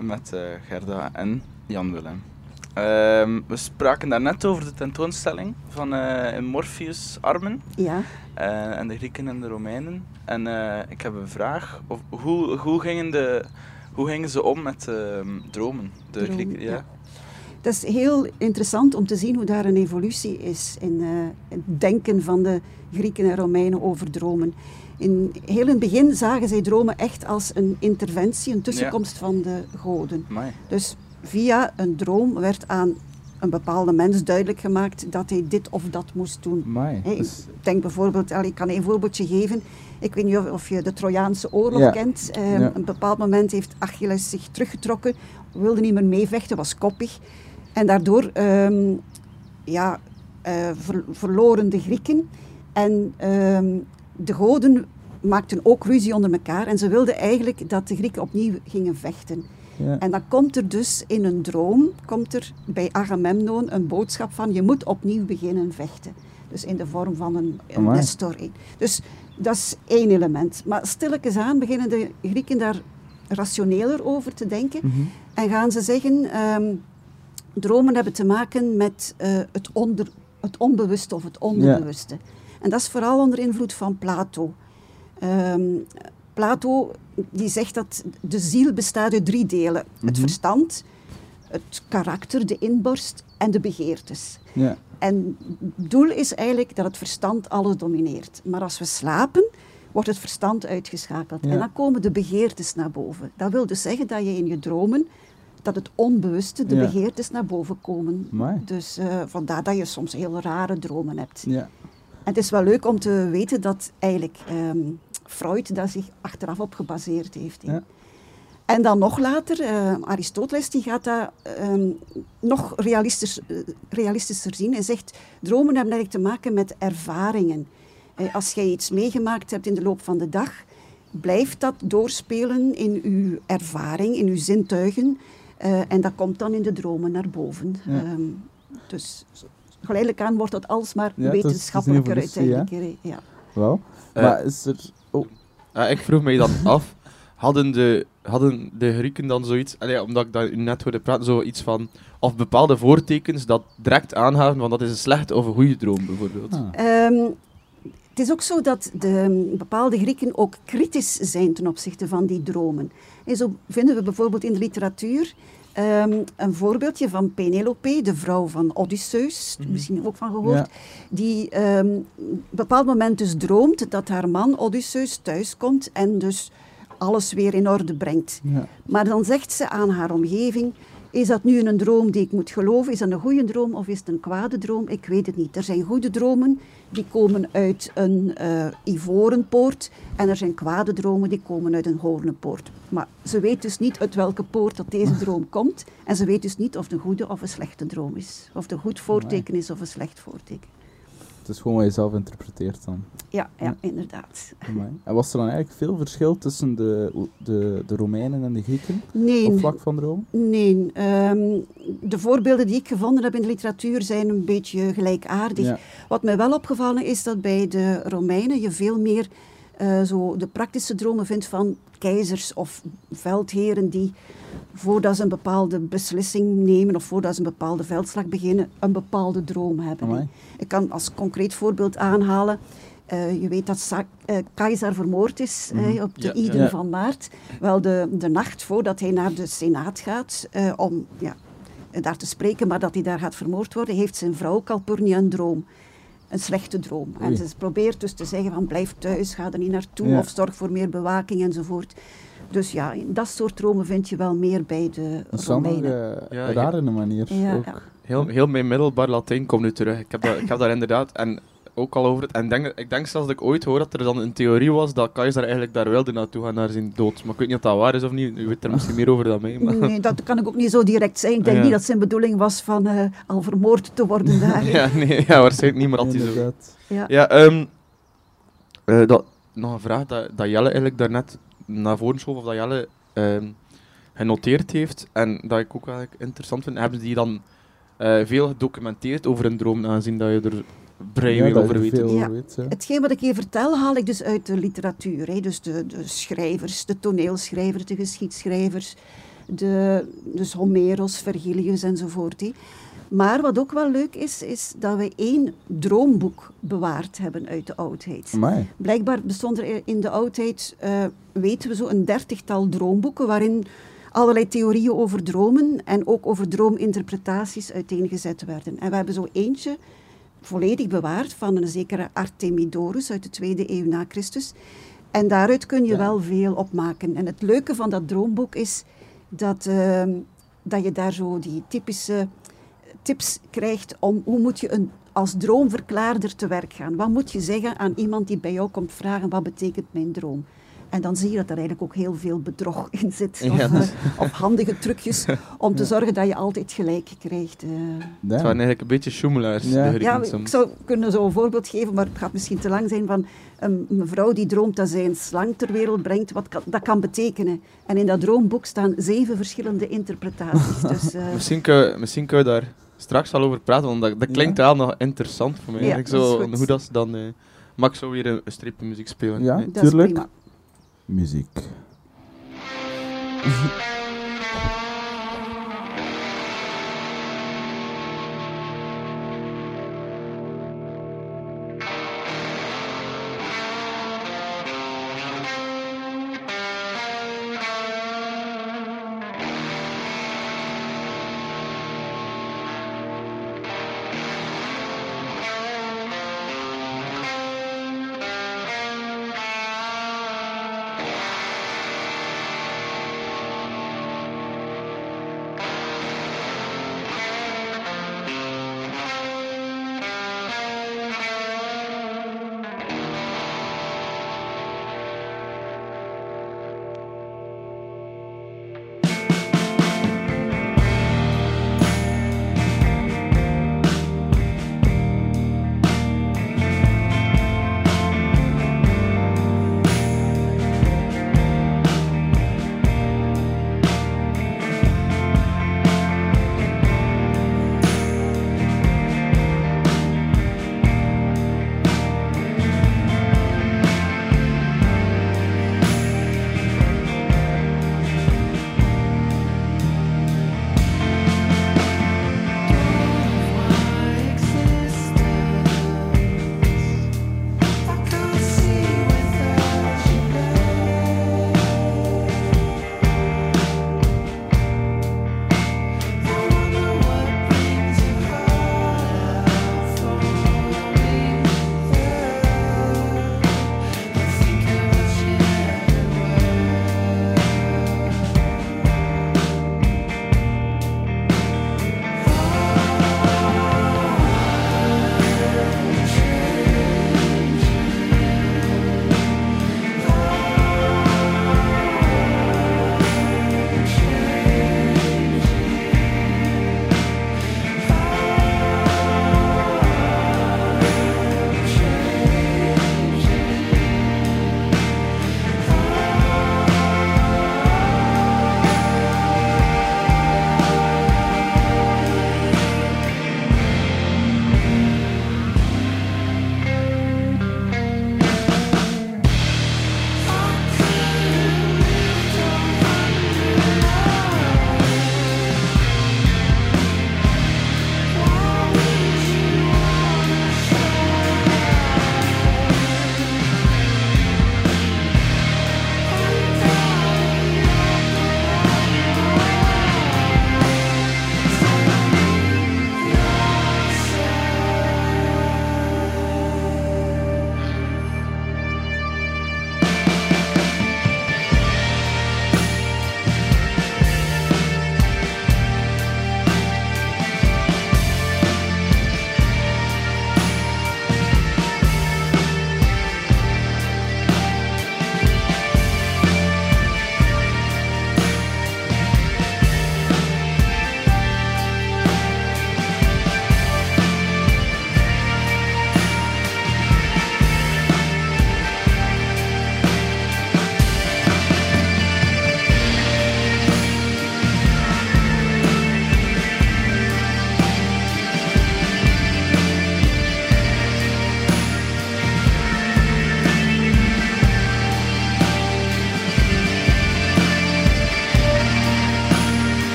met eh, Gerda en Jan Willem. Ehm, we spraken daarnet over de tentoonstelling van eh, in Morpheus Armen Ja. en de Grieken en de Romeinen. En ik heb een vraag. Of, hoe, hoe, gingen de, hoe gingen ze om met ehm, dromen? De Dromen, Grieken, ja. ja. Het is heel interessant om te zien hoe daar een evolutie is in het denken van de Grieken en Romeinen over dromen. In heel in het begin zagen zij dromen echt als een interventie, een tussenkomst van de goden. Amai. Dus via een droom werd aan een bepaalde mens duidelijk gemaakt dat hij dit of dat moest doen. Amai. Hè, Dus, Ik denk bijvoorbeeld, ik kan een voorbeeldje geven. Ik weet niet of, je de Trojaanse oorlog Ja. kent. Ja. Op een bepaald moment heeft Achilles zich teruggetrokken, wilde niet meer meevechten, was koppig. En daardoor ehm, ja, eh, ver- verloren de Grieken. En ehm, de goden maakten ook ruzie onder elkaar. En ze wilden eigenlijk dat de Grieken opnieuw gingen vechten. ja. En dan komt er dus in een droom, komt er bij Agamemnon een boodschap van je moet opnieuw beginnen vechten. Dus in de vorm van een, een. Nestor. Dus dat is één element. Maar stilletjes aan beginnen de Grieken daar rationeler over te denken. Mhm. En gaan ze zeggen, ehm, dromen hebben te maken met eh, het, onder, het onbewuste of het onderbewuste. En dat is vooral onder invloed van Plato. Ehm, Plato die zegt dat de ziel bestaat uit drie delen. Het Mhm. verstand, het karakter, de inborst en de begeertes. ja. En het doel is eigenlijk dat het verstand alles domineert. Maar als we slapen, wordt het verstand uitgeschakeld. Ja. En dan komen de begeertes naar boven. Dat wil dus zeggen dat je in je dromen, dat het onbewuste, de Ja. begeertes naar boven komen. Amai. Dus eh, vandaar dat je soms heel rare dromen hebt. Ja. En het is wel leuk om te weten dat eigenlijk ehm, Freud daar zich achteraf op gebaseerd heeft. Ja. En dan nog later, eh, Aristoteles die gaat dat ehm, nog realistisch, eh, realistischer zien. Hij zegt, dromen hebben eigenlijk te maken met ervaringen. Eh, als jij iets meegemaakt hebt in de loop van de dag, blijft dat doorspelen in uw ervaring, in uw zintuigen. eh, en dat komt dan in de dromen naar boven. Ja. Ehm, dus geleidelijk aan wordt dat alsmaar Ja, het is- het is een wetenschappelijker uiteindelijk. Ja. Wel. Maar is er... Ja, ik vroeg mij dan af, hadden de, hadden de Grieken dan zoiets, allee, omdat ik daar net hoorde praten, zoiets van, of bepaalde voortekens dat direct aangaven van dat is een slechte of een goede droom bijvoorbeeld. ah. Ehm, het is ook zo dat de bepaalde Grieken ook kritisch zijn ten opzichte van die dromen. En zo vinden we bijvoorbeeld in de literatuur ehm, een voorbeeldje van Penelope, de vrouw van Odysseus, misschien ook van gehoord, Ja. die ehm, op een bepaald moment dus droomt dat haar man Odysseus thuiskomt en dus alles weer in orde brengt. Ja. Maar dan zegt ze aan haar omgeving: Is dat nu een droom die ik moet geloven? Is dat een goede droom of is het een kwade droom? Ik weet het niet. Er zijn goede dromen die komen uit een eh, ivoren poort en er zijn kwade dromen die komen uit een hoornen poort. Maar ze weet dus niet uit welke poort dat deze [laughs] droom komt en ze weet dus niet of het een goede of een slechte droom is. Of het een goed voorteken is of een slecht voorteken. Het is gewoon wat je zelf interpreteert dan. Ja, ja, inderdaad. Amai. En was er dan eigenlijk veel verschil tussen de, de, de Romeinen en de Grieken Nee, op vlak van droom? Nee, ehm, de voorbeelden die ik gevonden heb in de literatuur zijn een beetje gelijkaardig. Ja. Wat mij wel opgevallen is dat bij de Romeinen je veel meer eh, zo de praktische dromen vindt van keizers of veldheren die voordat ze een bepaalde beslissing nemen of voordat ze een bepaalde veldslag beginnen, een bepaalde droom hebben. Ik kan als concreet voorbeeld aanhalen. eh, je weet dat Sa- eh, Keizer vermoord is eh, op de Ja, ja. Iden Ja. van maart. Wel, de, de nacht voordat hij naar de Senaat gaat eh, om ja, daar te spreken, maar dat hij daar gaat vermoord worden, heeft zijn vrouw Calpurnia een droom. Een slechte droom. En ze probeert dus te zeggen van blijf thuis, ga er niet naartoe Ja. of zorg voor meer bewaking enzovoort. Dus ja, dat soort dromen vind je wel meer bij de Romeinen. eh, Ja, een rare manier. Ja, ook. ja. Heel, heel mijn middelbaar Latijn komt nu terug. Ik heb, dat, ik heb daar inderdaad en ook al over het. En denk, ik denk zelfs dat ik ooit hoor dat er dan een theorie was dat Keizer eigenlijk daar wilde naartoe gaan naar zijn dood. Maar ik weet niet of dat waar is of niet. U weet er misschien meer over dan mij. Maar... Nee, dat kan ik ook niet zo direct zeggen. Ik denk Ja. niet dat zijn bedoeling was van eh, al vermoord te worden [laughs] daar. Ja, nee, ja, waarschijnlijk niet, maar dat hij zo. Inderdaad. Ja. Ja, ehm, eh, dat, nog een vraag dat, dat Jelle eigenlijk daarnet naar voren schoof, of dat Jelle ehm, genoteerd heeft, en dat ik ook eigenlijk interessant vind. Hebben die dan eh, veel gedocumenteerd over een droom, aangezien dat je er brei Ja, over veel Ja. weet. Ja. Hetgeen wat ik hier vertel, haal ik dus uit de literatuur. Hè. Dus de, de schrijvers, de toneelschrijvers, de geschiedschrijvers, de, dus Homeros, Vergilius enzovoort. hè. Maar wat ook wel leuk is, is dat we één droomboek bewaard hebben uit de oudheid. Amai. Blijkbaar bestond er in de oudheid, eh, weten we zo, een dertigtal droomboeken waarin allerlei theorieën over dromen en ook over droominterpretaties uiteengezet werden. En we hebben zo eentje volledig bewaard van een zekere Artemidorus uit de tweede eeuw na Christus. En daaruit kun je wel veel opmaken. En het leuke van dat droomboek is dat, ehm, dat je daar zo die typische tips krijgt om hoe moet je een, als droomverklaarder te werk gaan. Wat moet je zeggen aan iemand die bij jou komt vragen wat betekent mijn droom? En dan zie je dat er eigenlijk ook heel veel bedrog [laughs] in zit. Of, Ja. eh, of handige trucjes om te zorgen dat je altijd gelijk krijgt. eh. Het waren eigenlijk een beetje schoemelaars. Ja. ik zou kunnen zo een voorbeeld geven, maar het gaat misschien te lang zijn van een mevrouw die droomt dat zij een slang ter wereld brengt, wat kan, dat kan betekenen. En in dat droomboek staan zeven verschillende interpretaties. Dus, eh, Misschien kunnen misschien kun je daar straks al over praten, want dat, dat klinkt wel nog interessant voor mij. Ja, dat zo, goed. hoe dat ze dan... eh mag ik zo weer een, een stripje muziek spelen? Ja. Nee. Tuurlijk. Muziek.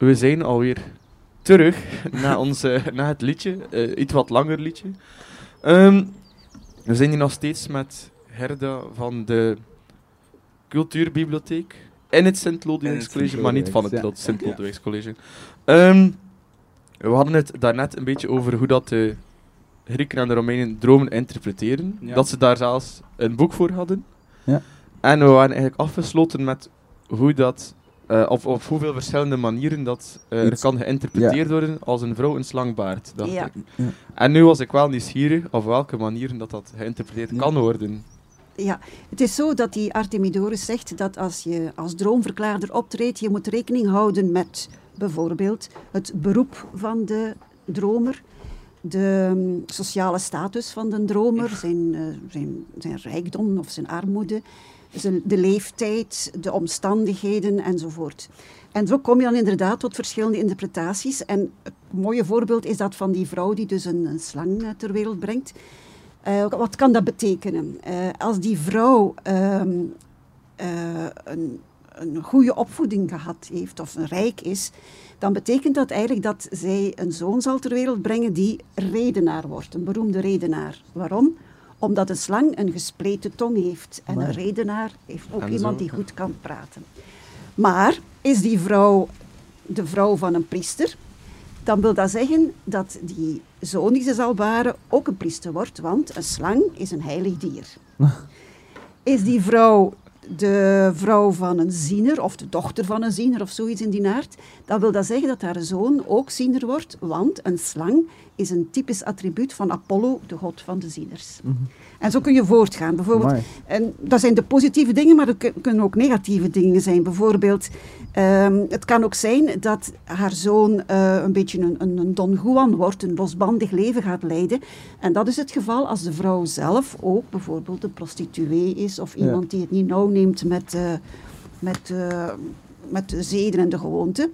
We zijn alweer terug na, onze, na het liedje. eh, iets wat langer liedje. Ehm, we zijn hier nog steeds met Herda van de Cultuurbibliotheek. In het Sint-Lodewijks In het College, maar niet van het Sint-Lodewijks, ja. Sint-Lodewijks College. Ehm, we hadden het daarnet een beetje over hoe dat de Grieken en de Romeinen dromen interpreteren. Ja. Dat ze daar zelfs een boek voor hadden. Ja. En we waren eigenlijk afgesloten met hoe dat, eh, of op hoeveel verschillende manieren dat Iets- kan geïnterpreteerd worden als een vrouw een slang baart. dacht Ja. ik. Ja. En nu was ik wel nieuwsgierig op welke manieren dat, dat geïnterpreteerd Ja. kan worden. Ja, het is zo dat die Artemidorus zegt dat als je als droomverklaarder optreedt, je moet rekening houden met bijvoorbeeld het beroep van de dromer, de mm, sociale status van de dromer, zijn, eh, zijn, zijn rijkdom of zijn armoede, de leeftijd, de omstandigheden enzovoort. En zo kom je dan inderdaad tot verschillende interpretaties. En het mooie voorbeeld is dat van die vrouw die dus een, een slang eh, ter wereld brengt. Eh, wat kan dat betekenen? Eh, als die vrouw ehm, eh, een, een goede opvoeding gehad heeft of een rijk is, dan betekent dat eigenlijk dat zij een zoon zal ter wereld brengen die redenaar wordt, een beroemde redenaar. Waarom? Omdat een slang een gespleten tong heeft en een redenaar heeft ook En iemand zo. die goed kan praten. Maar is die vrouw de vrouw van een priester, dan wil dat zeggen dat die zoon die ze zal baren ook een priester wordt, want een slang is een heilig dier. [laughs] Is die vrouw de vrouw van een ziener of de dochter van een ziener of zoiets in die aard, dan wil dat zeggen dat haar zoon ook ziener wordt, want een slang is een typisch attribuut van Apollo, de god van de zieners. En zo kun je voortgaan. Bijvoorbeeld, Amai. en dat zijn de positieve dingen, maar er kun- kunnen ook negatieve dingen zijn. Bijvoorbeeld, ehm, het kan ook zijn dat haar zoon eh, een beetje een, een, een Don Juan wordt, een losbandig leven gaat leiden. En dat is het geval als de vrouw zelf ook bijvoorbeeld een prostituee is of Ja. iemand die het niet nauw neemt met, eh, met, eh, met de zeden en de gewoonten.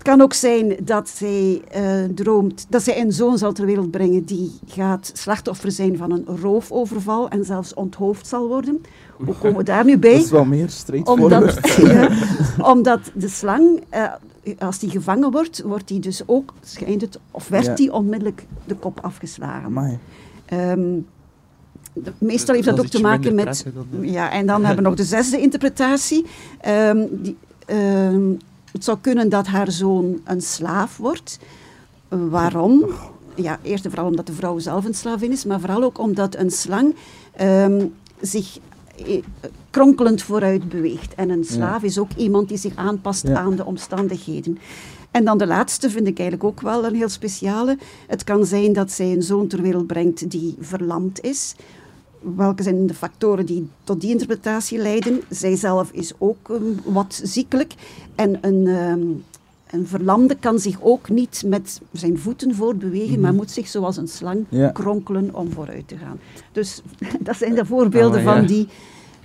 Het kan ook zijn dat zij eh, droomt, dat zij een zoon zal ter wereld brengen die gaat slachtoffer zijn van een roofoverval en zelfs onthoofd zal worden. Hoe komen we daar nu [laughs] bij? Dat is wel meer. Omdat, [laughs] [laughs] ja, omdat de slang, eh, als die gevangen wordt, wordt die dus ook, schijnt het, of werd Ja. die onmiddellijk de kop afgeslagen. Ehm, de- meestal heeft dat ook te maken met... dan, Ja, en dan hebben we nog de zesde interpretatie. Ehm, die, ehm, het zou kunnen dat haar zoon een slaaf wordt. Waarom? Ja, eerst en vooral omdat de vrouw zelf een slavin is, maar vooral ook omdat een slang ehm, zich eh, kronkelend vooruit beweegt. En een slaaf is ook iemand die zich aanpast Ja. aan de omstandigheden. En dan de laatste vind ik eigenlijk ook wel een heel speciale. Het kan zijn dat zij een zoon ter wereld brengt die verlamd is. Welke zijn de factoren die tot die interpretatie leiden? Zij zelf is ook ehm, wat ziekelijk. En een, ehm, een verlamde kan zich ook niet met zijn voeten voortbewegen, maar moet zich zoals een slang Ja. kronkelen om vooruit te gaan. Dus [laughs] dat zijn de voorbeelden Ah, ja. van die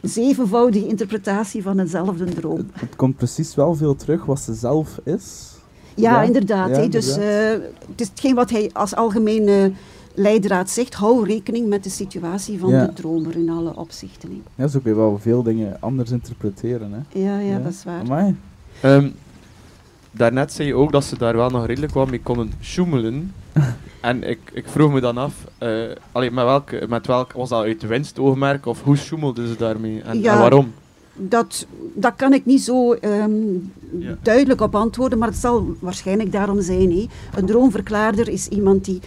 zevenvoudige interpretatie van eenzelfde droom. Het komt precies wel veel terug wat ze zelf is. Ja, Ja, inderdaad. Dus inderdaad. eh, het is hetgeen wat hij als algemene leidraad zegt. Hou rekening met de situatie van Ja. de dromer in alle opzichten. Ja, zo kun je wel veel dingen anders interpreteren. Hè. Ja, ja, dat is waar. Amai. Ehm, daarnet zei je ook dat ze daar wel nog redelijk wat mee konden sjoemelen. [laughs] en ik, ik vroeg me dan af, eh allee, met, welk, met welk, was dat uit winstoogmerk of hoe sjoemelden ze daarmee en, Ja. en waarom? Dat, dat kan ik niet zo ehm, Ja. duidelijk op antwoorden, maar het zal waarschijnlijk daarom zijn. hè. Een droomverklaarder is iemand die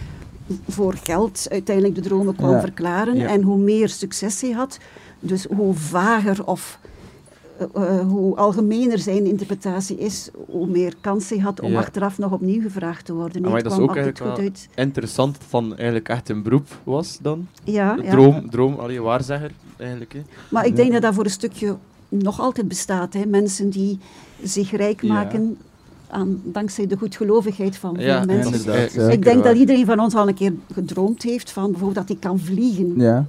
voor geld uiteindelijk de dromen kwam Ja. verklaren. Ja. En hoe meer succes hij had, dus hoe vager of eh, eh, hoe algemener zijn interpretatie is, hoe meer kans hij had om Ja. achteraf nog opnieuw gevraagd te worden. Ah, maar dat is ook eigenlijk wel uit. interessant dan eigenlijk echt een beroep was dan. Ja, De ja. Droom, droom, allee, waarzegger eigenlijk. Hè. Maar ik denk dat dat voor een stukje nog altijd bestaat. Hè. Mensen die zich rijk maken aan, dankzij de goedgelovigheid van veel Ja, mensen. ja. Ik denk dat iedereen van ons al een keer gedroomd heeft van bijvoorbeeld dat hij kan vliegen. Ja.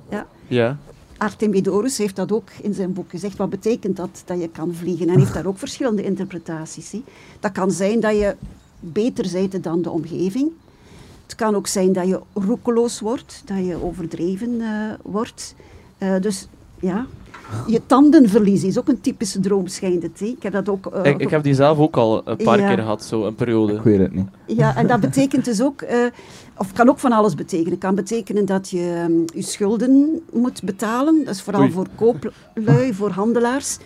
Ja, Artemidorus heeft dat ook in zijn boek gezegd. Wat betekent dat, dat je kan vliegen? En heeft daar ook verschillende interpretaties. Dat kan zijn dat je beter bent dan de omgeving. Het kan ook zijn dat je roekeloos wordt, dat je overdreven eh, wordt. Eh, dus ja, je tanden verliezen is ook een typische droom, schijnt het. hè. Ik heb dat ook... eh, Ik, ik heb die zelf ook al een paar Ja. keer gehad, zo een periode. Ik weet het niet. Ja, en dat betekent dus ook, eh, of kan ook van alles betekenen. Het kan betekenen dat je ehm, je schulden moet betalen. Dat is vooral Oei. voor kooplui, voor handelaars.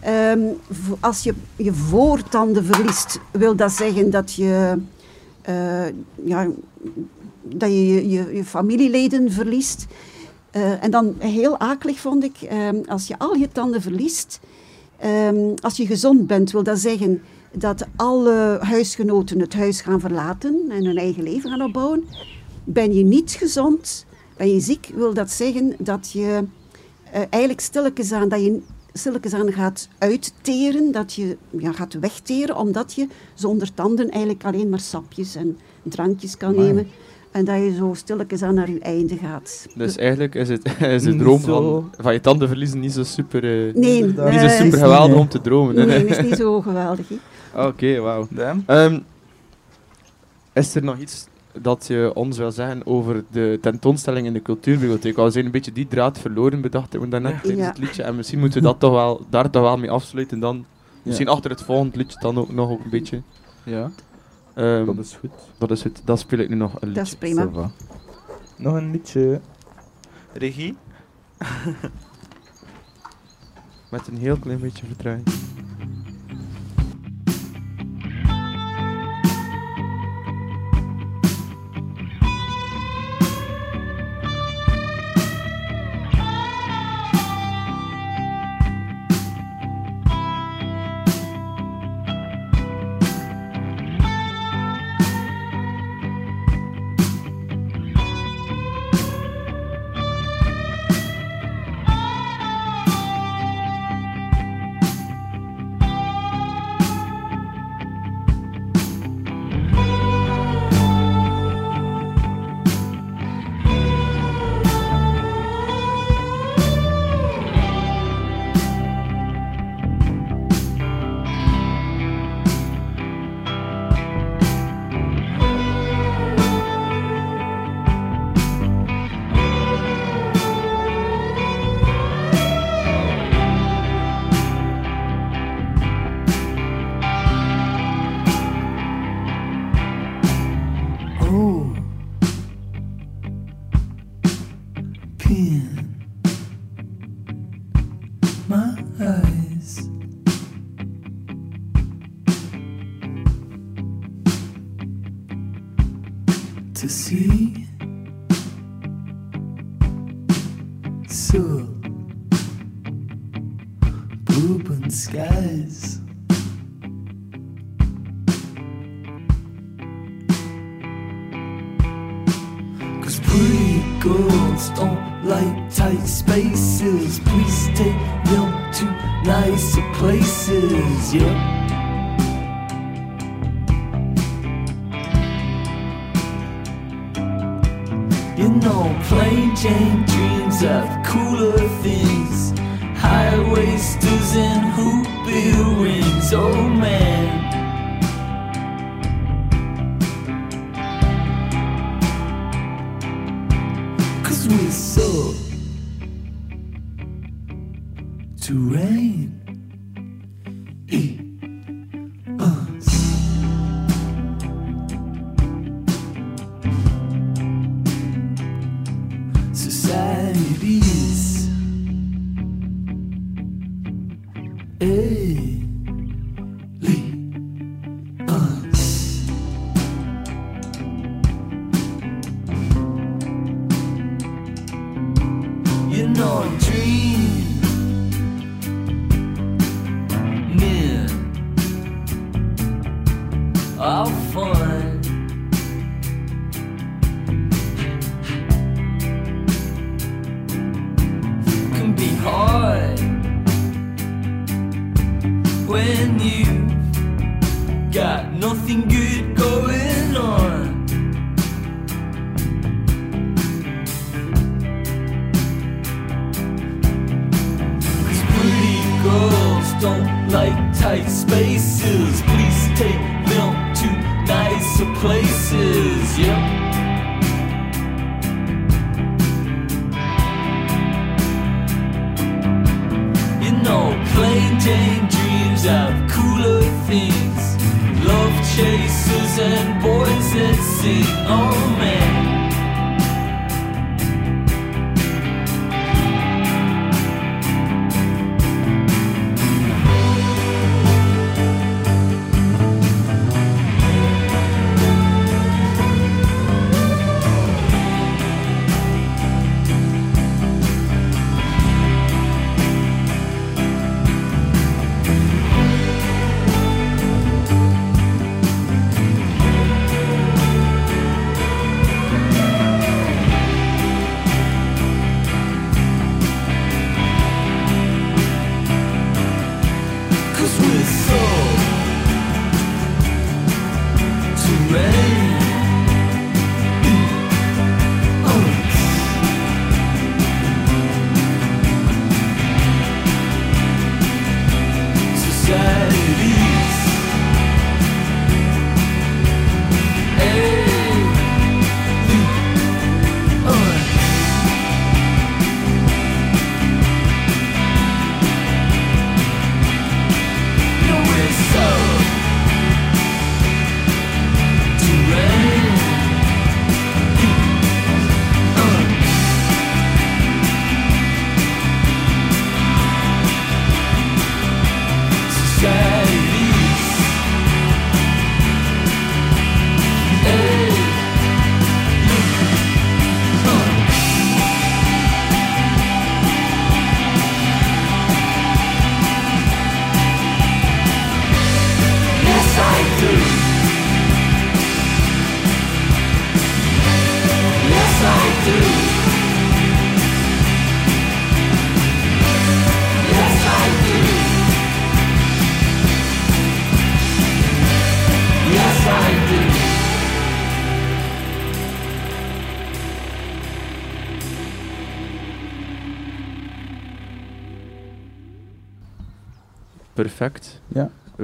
Ehm, als je je voortanden verliest, wil dat zeggen dat je, eh, ja, dat je, je, je, je familieleden verliest. Eh, en dan heel akelig vond ik, ehm, als je al je tanden verliest, ehm, als je gezond bent, wil dat zeggen dat alle huisgenoten het huis gaan verlaten en hun eigen leven gaan opbouwen. Ben je niet gezond, ben je ziek, wil dat zeggen dat je eh, eigenlijk stilletjes aan, dat je stilletjes aan gaat uitteren, dat je ja, gaat wegteren, omdat je zonder tanden eigenlijk alleen maar sapjes en drankjes kan nemen. En dat je zo stilletjes aan naar je einde gaat. Dus eigenlijk is het, [laughs] is de Niet droom van, van je tanden verliezen niet zo super, eh, Nee, niet zo super geweldig om te dromen. hè. nee, dat is niet zo geweldig. hè. Oké, wauw. Ehm, is er nog iets dat je ons wil zeggen over de tentoonstelling in de cultuurbibliotheek? We zijn een beetje die draad verloren, bedacht ik daarnet Ja. tijdens Ja. het liedje. En misschien moeten we dat toch wel, daar toch wel mee afsluiten dan. Misschien achter het volgende liedje dan ook nog ook een beetje. Ja, Ehm, dat is goed. dat is het. Dan speel ik nu nog een liedje. Dat is prima. Nog een liedje. Regie? [laughs] Met een heel klein beetje vertraging.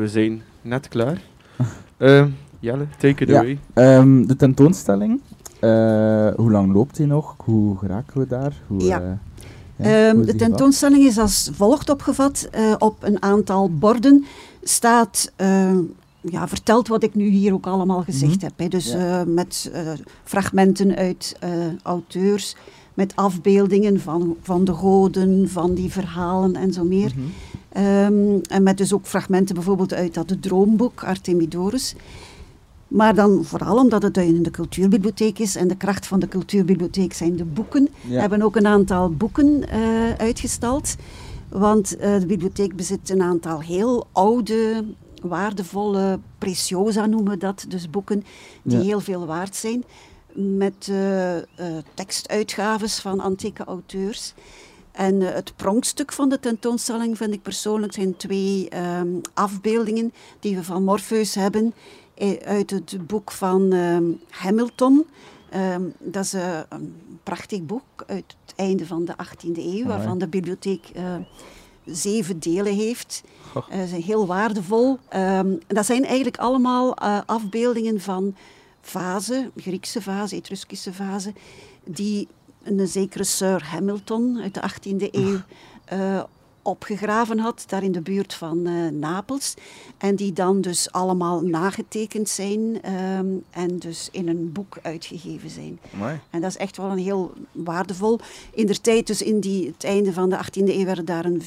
We zijn net klaar. [laughs] Ehm, Jelle, take it Ja. away. Ehm, de tentoonstelling, eh, hoe lang loopt die nog? Hoe geraken we daar? Hoe, Ja. eh, ja, Ehm, de tentoonstelling is als volgt opgevat. Eh, op een aantal borden staat ehm, ja, verteld wat ik nu hier ook allemaal gezegd Mhm. heb. Hè. Dus Ja. eh, met eh, fragmenten uit eh, auteurs, met afbeeldingen van, van de goden, van die verhalen en zo meer. Mhm. Ehm, en met dus ook fragmenten bijvoorbeeld uit dat droomboek Artemidorus. Maar dan vooral omdat het in de cultuurbibliotheek is en de kracht van de cultuurbibliotheek zijn de boeken. We hebben ook een aantal boeken eh, uitgestald. Want eh, de bibliotheek bezit een aantal heel oude, waardevolle, preciosa noemen we dat. Dus boeken die Ja. heel veel waard zijn. Met eh, eh, tekstuitgaves van antieke auteurs. En eh, het pronkstuk van de tentoonstelling vind ik persoonlijk zijn twee ehm, afbeeldingen die we van Morpheus hebben uit het boek van ehm, Hamilton. Ehm, dat is een prachtig boek uit het einde van de 18e eeuw, waarvan de bibliotheek zeven delen heeft. Ze zijn heel waardevol. Dat zijn eigenlijk allemaal afbeeldingen van vazen, Griekse vazen, Etruskische vazen, die een zekere Sir Hamilton uit de 18e eeuw eh, opgegraven had, daar in de buurt van eh, Napels. En die dan dus allemaal nagetekend zijn ehm, en dus in een boek uitgegeven zijn. Amai. En dat is echt wel een heel waardevol. In der tijd, dus in die, het einde van de 18e eeuw, werden daar een,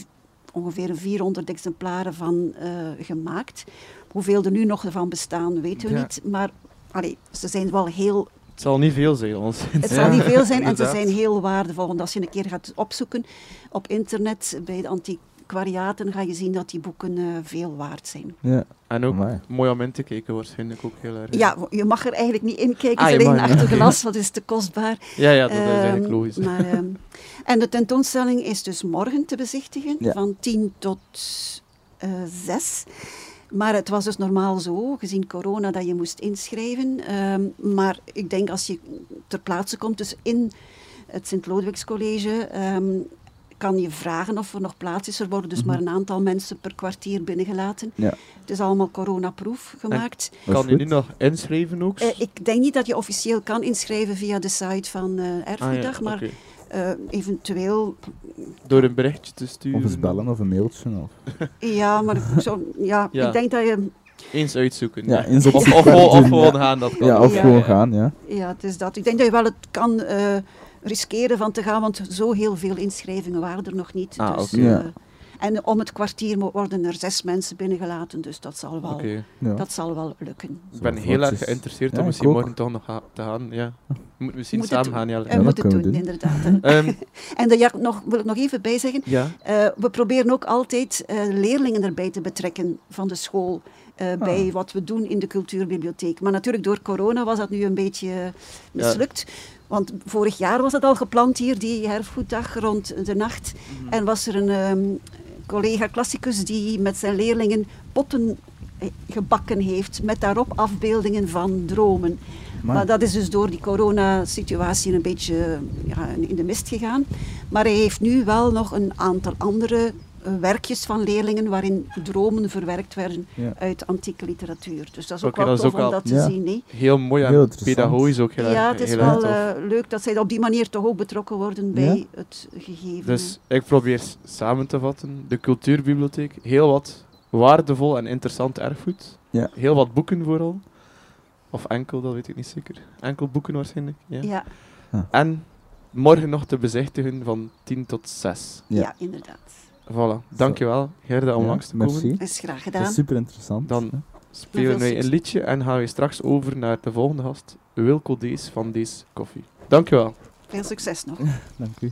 ongeveer een 400 exemplaren van eh, gemaakt. Hoeveel er nu nog van bestaan, weten we Ja. niet. Maar allee, ze zijn wel heel Het zal niet veel zijn, ons. het zal niet veel zijn en ze zijn heel waardevol. Want als je een keer gaat opzoeken op internet bij de antiquariaten, ga je zien dat die boeken eh, veel waard zijn. Ja. En ook Amai. mooi om in te kijken, waarschijnlijk ook heel erg. Ja, je mag er eigenlijk niet in kijken, Ah, je alleen mag niet. achter glas, dat is te kostbaar. ja, ja, dat is eigenlijk Ehm, logisch. Maar, ehm, en de tentoonstelling is dus morgen te bezichtigen, Ja. van 10 tot eh 6. Maar het was dus normaal zo, gezien corona, dat je moest inschrijven. Ehm, maar ik denk als je ter plaatse komt, dus in het Sint-Lodewijkscollege, ehm, kan je vragen of er nog plaats is. Er worden dus Mhm. maar een aantal mensen per kwartier binnengelaten. Ja. Het is allemaal coronaproof gemaakt. Kan je nu nog inschrijven ook? Eh, ik denk niet dat je officieel kan inschrijven via de site van Ah, ja, Erfgoeddag, maar. Eh, eventueel, Door een berichtje te sturen. Of eens bellen of een mailtje. Of. [laughs] ja, maar zo, ja, Ja. ik denk dat je Eens uitzoeken. Ja, ja. eens op Of, of, of gewoon gaan, dat kan. Ja, of Ja, gewoon gaan, ja. Ja, het is dat. Ik denk dat je wel het kan eh, riskeren van te gaan, want zo heel veel inschrijvingen waren er nog niet. Ah, dus, oké. En om het kwartier worden er zes mensen binnengelaten, dus dat zal wel, ja. dat zal wel lukken. Ik ben heel erg geïnteresseerd Ja, om misschien morgen toch nog te gaan. Ja. We moeten misschien Moet samen gaan, Ja, we dat moeten doen, doen. inderdaad. [laughs] Ehm, En daar ja, nog, wil ik nog even bij zeggen, ja, eh, we proberen ook altijd eh, leerlingen erbij te betrekken van de school. eh, Bij wat we doen in de cultuurbibliotheek. Maar natuurlijk door corona was dat nu een beetje mislukt. Want vorig jaar was het al gepland hier, die herfgoeddag rond de nacht. En was er een ehm, collega klassicus die met zijn leerlingen potten eh, gebakken heeft. Met daarop afbeeldingen van dromen. Maar- Maar dat is dus door die coronasituatie een beetje ja, in de mist gegaan. Maar hij heeft nu wel nog een aantal andere werkjes van leerlingen waarin dromen verwerkt werden Ja. uit antieke literatuur. Dus dat is ook wel tof ook om dat te Ja. zien. hè. heel mooi en Heel pedagogisch ook heel erg Ja, het is heel wel eh, leuk dat zij op die manier toch ook betrokken worden bij Ja. het gegeven. Dus ik probeer samen te vatten. De cultuurbibliotheek, heel wat waardevol en interessant erfgoed. Ja. Heel wat boeken vooral. Of enkel, dat weet ik niet zeker. Enkel boeken waarschijnlijk. Ja. ja, En morgen nog te bezichtigen van 10 tot 6. Ja. ja. inderdaad. Voilà. Dankjewel, Gerda, om Ja, langs te merci. komen. Dat is graag Dat gedaan. is super interessant. Dan- hè. Spelen wij een liedje en gaan we straks over naar de volgende gast, Wilco Dees van Dees Koffie. Dankjewel. Veel succes nog. [laughs] Dank u.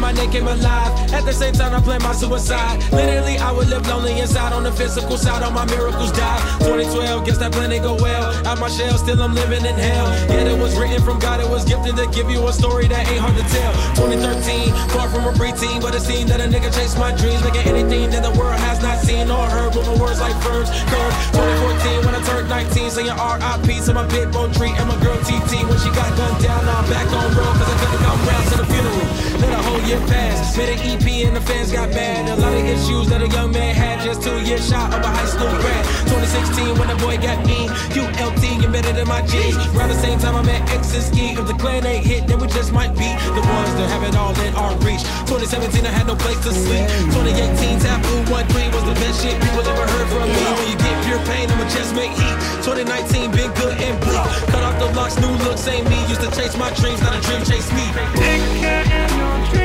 my name came alive. At the same time, I planned my suicide. Literally, I would live lonely inside. On the physical side, all my miracles died. 2012, guess that plan didn't go well. Out my shell, still I'm living in hell. Yet it was written from God, it was gifted to give you a story that ain't hard to tell. 2013, far from a preteen, but it seemed that a nigga chased my dreams, making anything that the world has not seen or heard. With my words like verbs, curved. 2014, when I turned 19, saying R.I.P. to my pit bull tree and my girl TT. When she got gunned down, now I'm back on road, cause I couldn't come round to the funeral. Whole year pass. Made an EP and the fans got mad. A lot of issues that a young man had. Just two years shot of a high school grad. 2016 when the boy got me. ULT embedded in my G's. Around the same time I met X and Ski. If the clan ain't hit, then we just might be the ones that have it all in our reach. 2017 I had no place to sleep. 2018 Taboo 1-3 was the best shit people ever heard from me. When you get pure pain, I'ma just make heat. 2019 been good and bleak. Cut off the locks, new looks ain't me. Used to chase my dreams, not a dream chase me.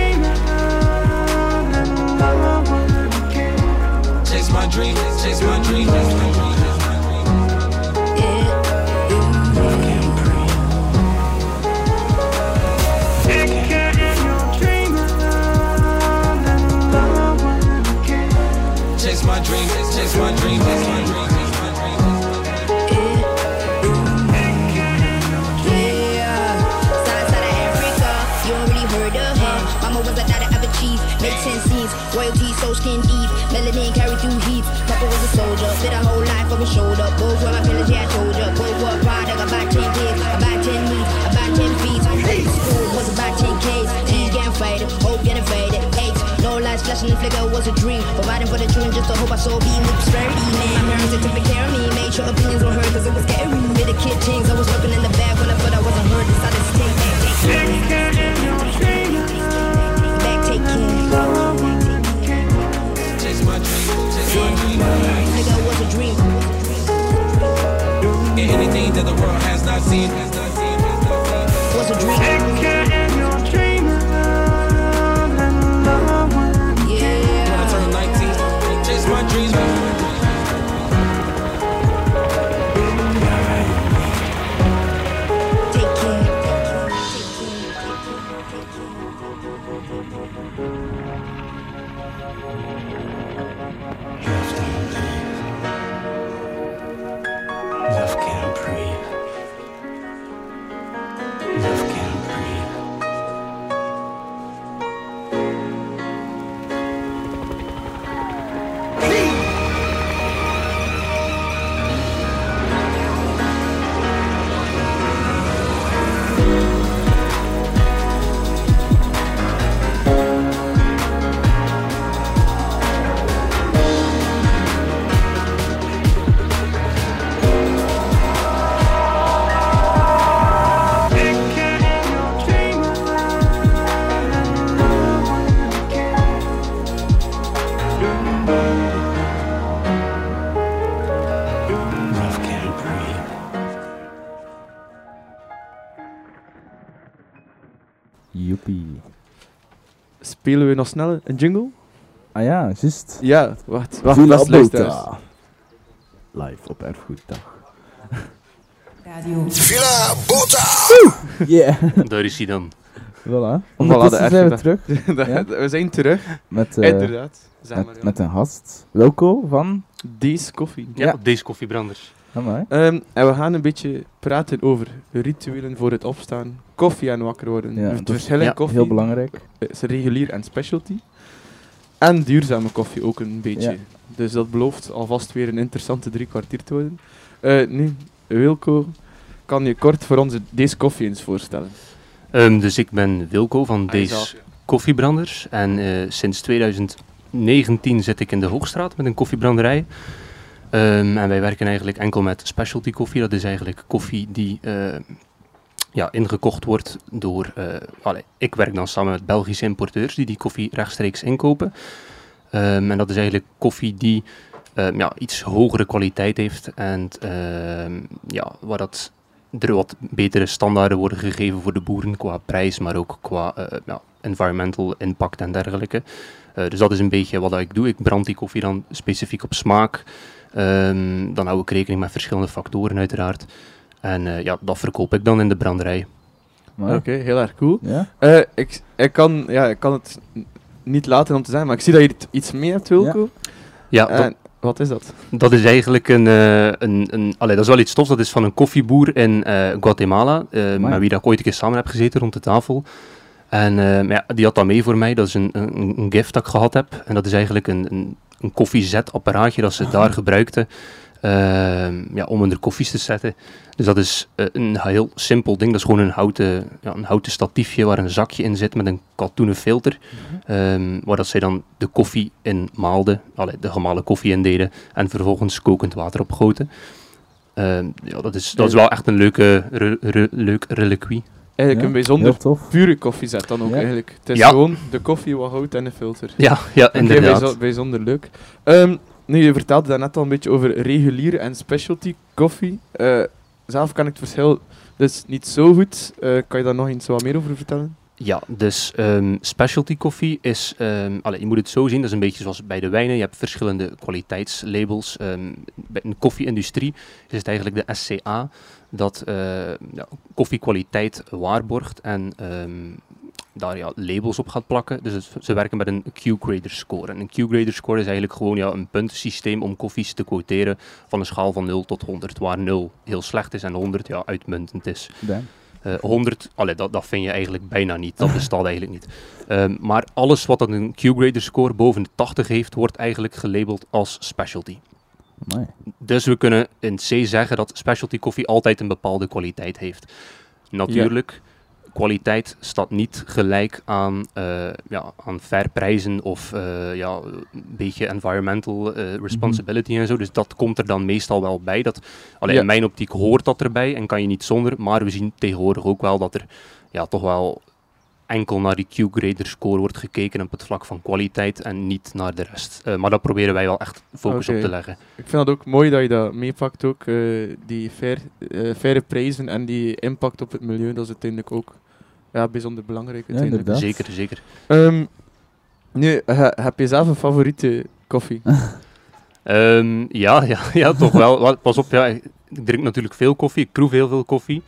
Chase my dream, chase my dream, chase my dream. Chase my dream, chase my dream, made ten scenes, royalty, so skin deep, melanin carried through heat. Papa was a soldier, did a whole life on his shoulder. Both were my pillars, yeah, I told ya. Both were a product, about ten kids, about ten meat, about ten feet. School was about ten Ks, T getting faded, hope getting faded. Eight, no lights flashing, the flicker was a dream. Providing for the children, just to hope I saw beam with prosperity. Man, my parents took good care of me, made sure opinions were heard, cause it was scary. With a kid things. I was looking in the bag when I thought I wasn't heard. Decided to take back, take. Back, chase my dreams. Chase my a dream? Anything that the world has not seen. was a dream? Spelen we nog snel een jingle? Ah ja, juist. Ja, wacht. Wacht, Villa beste luisteraars. Live op Erfgoeddag. Villa Bota. [laughs] Yeah. Daar is hij dan. Voilà. Voilà, Ondertussen de zijn we terug [laughs] Ja. [laughs] we zijn terug. met, eh, Inderdaad. Met, met een gast. Wilco van... Deze koffie. Ja, Ja. deze koffiebranders. Amai. Ehm, en we gaan een beetje praten over rituelen voor het opstaan, koffie en wakker worden. Ja, het dat is verschil in ja, koffie Heel belangrijk. is regulier en specialty. En duurzame koffie ook een beetje. Ja. Dus dat belooft alvast weer een interessante drie kwartier te worden. Eh, nu, Wilco, kan je kort voor ons deze koffie eens voorstellen? Ehm, dus ik ben Wilco van deze koffiebranders. En eh, sinds 2019 zit ik in de Hoogstraat met een koffiebranderij. Ehm, en wij werken eigenlijk enkel met specialty koffie. Dat is eigenlijk koffie die eh, ja, ingekocht wordt door... eh, ik werk dan samen met Belgische importeurs die die koffie rechtstreeks inkopen. Ehm, en dat is eigenlijk koffie die ehm, ja, iets hogere kwaliteit heeft. En ehm, ja, waar dat er wat betere standaarden worden gegeven voor de boeren qua prijs, maar ook qua eh, ja, environmental impact en dergelijke. Eh, dus dat is een beetje wat ik doe. Ik brand die koffie dan specifiek op smaak. Ehm, dan hou ik rekening met verschillende factoren uiteraard. En eh, ja, dat verkoop ik dan in de branderij. Maar, Oké, heel erg cool. Ja? Eh, ik, ik, kan, ja, ik kan het niet laten om te zijn, maar ik zie dat je iets meer hebt, Wilco. Ja, En wat is dat? dat is eigenlijk een, eh, een, een allee, dat is wel iets tofs. Dat is van een koffieboer in eh, Guatemala, eh, Amai. met wie dat ik ooit een keer samen heb gezeten rond de tafel. En eh, maar ja, die had dat mee voor mij. Dat is een, een, een gift dat ik gehad heb. En dat is eigenlijk een, een, een koffiezetapparaatje dat ze daar gebruikten ehm, ja, om in de koffies te zetten. Dus dat is eh, een heel simpel ding. Dat is gewoon een houten, ja, een houten statiefje waar een zakje in zit met een katoenen filter. ehm, waar dat zij dan de koffie in maalden, allee, de gemalen koffie in deden en vervolgens kokend water opgoten. Ehm, ja, dat, is, dat is wel echt een leuke, re- re- leuk reliquie. Eigenlijk Ja, een bijzonder pure koffiezet dan ook Ja. eigenlijk. Het is Ja. gewoon de koffie, wat hout en een filter. Ja, ja inderdaad. bijzo- bijzonder leuk. Ehm, nu, je vertelde daarnet al een beetje over reguliere en specialty koffie. Eh, zelf kan ik het verschil dus niet zo goed. Eh, kan je daar nog eens wat meer over vertellen? Ja, dus ehm, specialty koffie is, ehm, allee, je moet het zo zien, dat is een beetje zoals bij de wijnen. Je hebt verschillende kwaliteitslabels. Ehm, bij de koffie-industrie is het eigenlijk de SCA dat eh, ja, koffiekwaliteit waarborgt en ehm, daar ja, labels op gaat plakken. Dus ze werken met een Q-grader score. En een Q-grader score is eigenlijk gewoon ja, een puntensysteem om koffies te quoteren van een schaal van 0 tot 100, waar 0 heel slecht is en 100 ja, uitmuntend is. Damn. Eh, 100, allee, dat, dat vind je eigenlijk bijna niet. Dat bestaat eigenlijk niet. Ehm, maar alles wat een Q-grader score boven de 80 heeft, wordt eigenlijk gelabeld als specialty. Dus we kunnen in C zeggen dat specialty koffie altijd een bepaalde kwaliteit heeft. Natuurlijk kwaliteit staat niet gelijk aan, eh, ja, aan fair prijzen of eh, ja, een beetje environmental eh, responsibility en zo. Dus dat komt er dan meestal wel bij. Dat, allee, Ja. In mijn optiek hoort dat erbij en kan je niet zonder. Maar we zien tegenwoordig ook wel dat er ja, toch wel enkel naar die Q-grader score wordt gekeken op het vlak van kwaliteit en niet naar de rest. Eh, maar daar proberen wij wel echt focus op te leggen. Ik vind het ook mooi dat je dat meepakt, ook, eh, die fair, eh, faire prijzen en die impact op het milieu, dat is uiteindelijk ook ja, bijzonder belangrijk. uiteindelijk. Zeker, zeker. Ehm, nu, he- heb je zelf een favoriete koffie? [laughs] Ehm, ja, ja, ja, toch wel. Wel, Pas op, ja, ik drink natuurlijk veel koffie, ik proef heel veel koffie.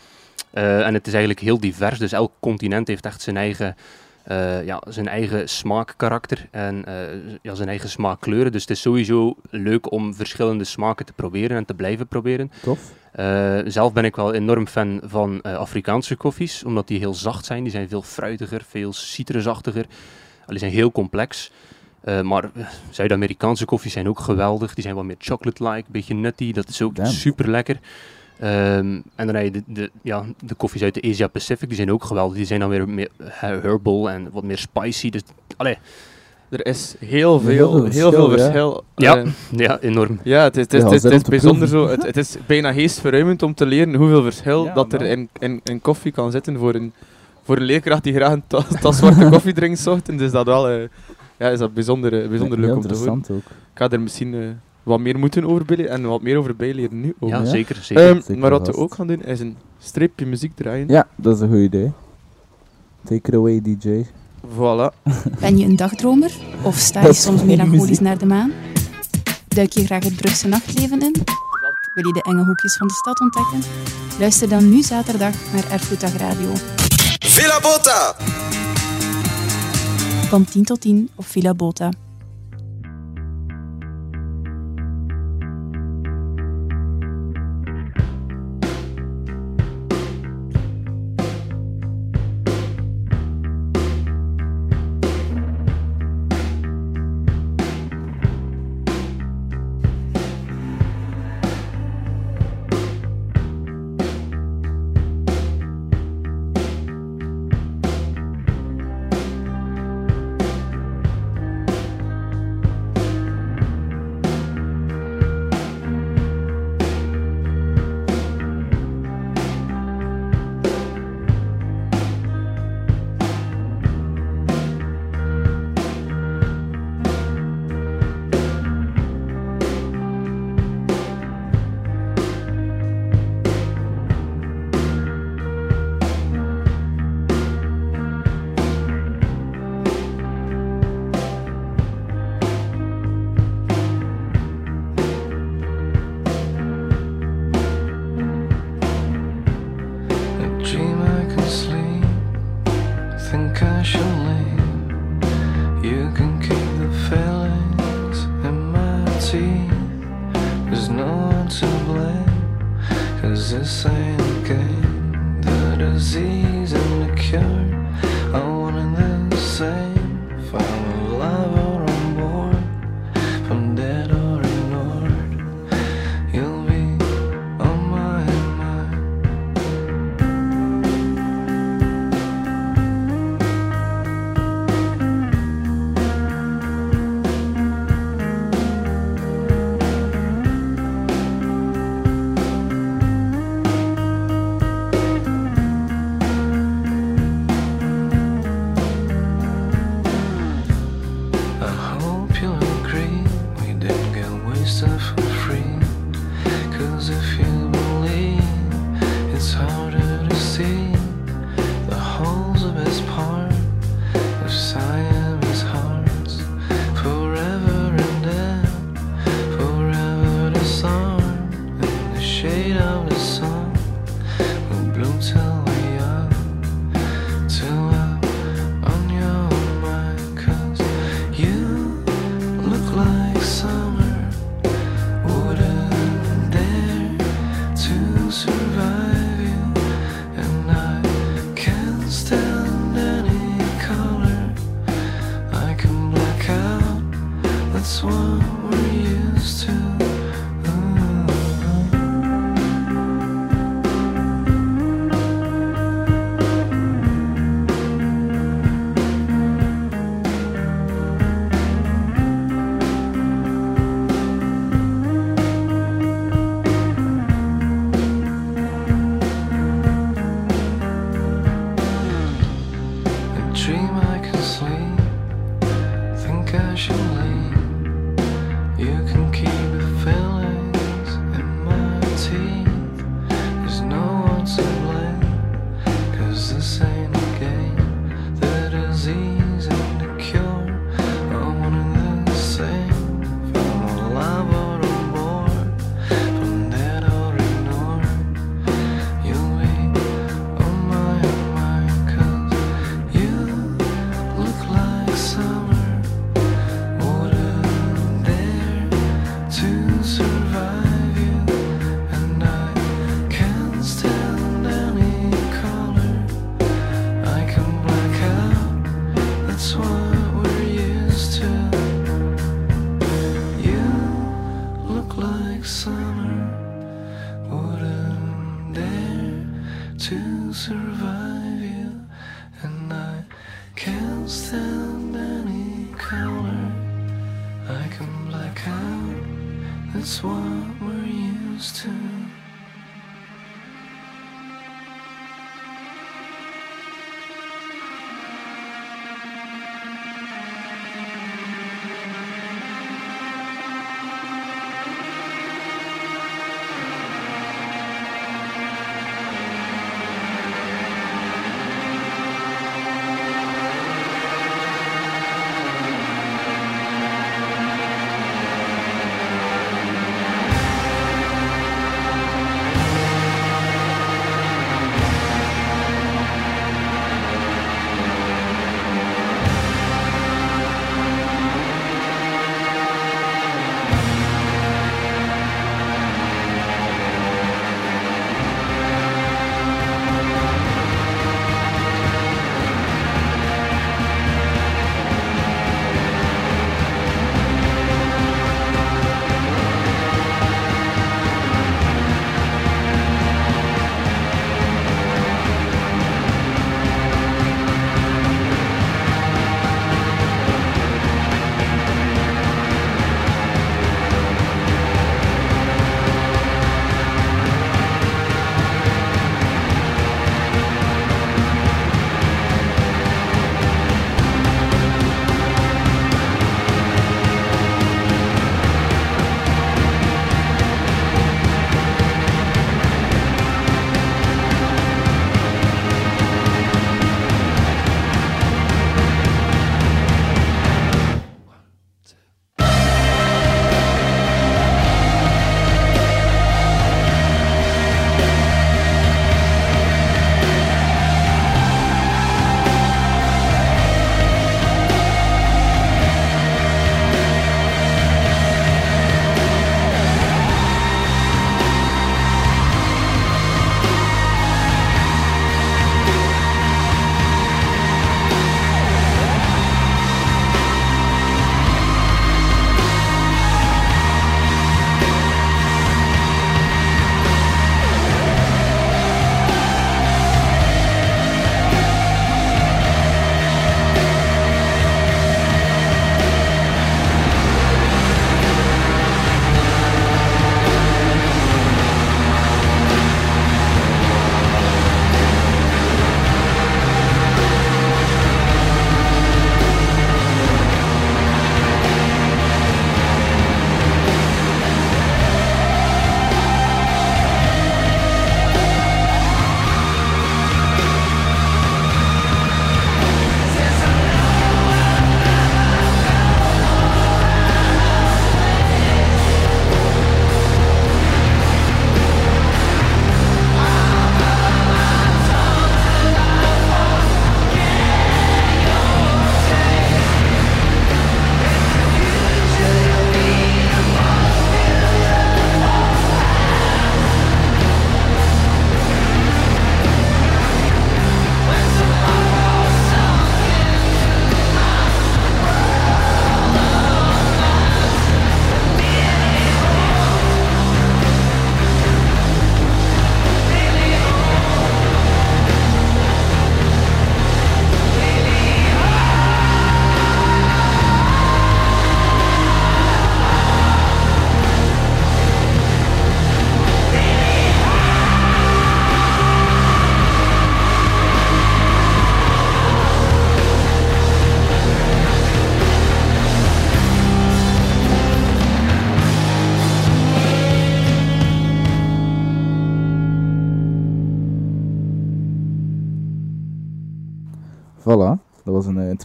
Eh, en het is eigenlijk heel divers, dus elk continent heeft echt zijn eigen, eh, ja, zijn eigen smaakkarakter en eh, ja, zijn eigen smaakkleuren. Dus het is sowieso leuk om verschillende smaken te proberen en te blijven proberen. Tof. Zelf ben ik wel enorm fan van Afrikaanse koffies, omdat die heel zacht zijn. Die zijn veel fruitiger, veel citrusachtiger. Die zijn heel complex. Maar Zuid-Amerikaanse koffies zijn ook geweldig. Die zijn wat meer chocolate-like, een beetje nutty. Dat is ook Damn. super lekker. En dan heb je de, de, ja, de koffies uit de Asia Pacific, die zijn ook geweldig. Die zijn dan weer meer herbal en wat meer spicy. Dus, allee, Er is heel veel, heel veel verschil. Ja. Eh, ja, enorm. ja, het is, het is, Ja, het is, het bijzonder proeven. zo. Het, het is bijna geestverruimend om te leren hoeveel verschil Ja, dat er in, in, in koffie kan zitten voor een, voor een leerkracht die graag een ta- tas zwarte [laughs] koffie drinkt 's ochtends. Is dat wel eh, ja, is dat bijzonder, eh, bijzonder leuk om te horen. interessant ook. Ik ga er misschien eh, wat meer moeten over bijleren en wat meer over bijleren nu ook. Ja, ja? zeker. zeker. Ehm, zeker maar wat we ook gaan doen is een streepje muziek draaien. Ja, dat is een goed idee. Take it away, DJ. Voilà. [laughs] Ben je een dagdromer? Of sta je soms melancholisch muziek. naar de maan? Duik je graag het Brugse nachtleven in? Wil je de enge hoekjes van de stad ontdekken? Luister dan nu zaterdag naar Erfgoeddag Radio. Villa Bota. Van 10 tot 10 op Villa Bota.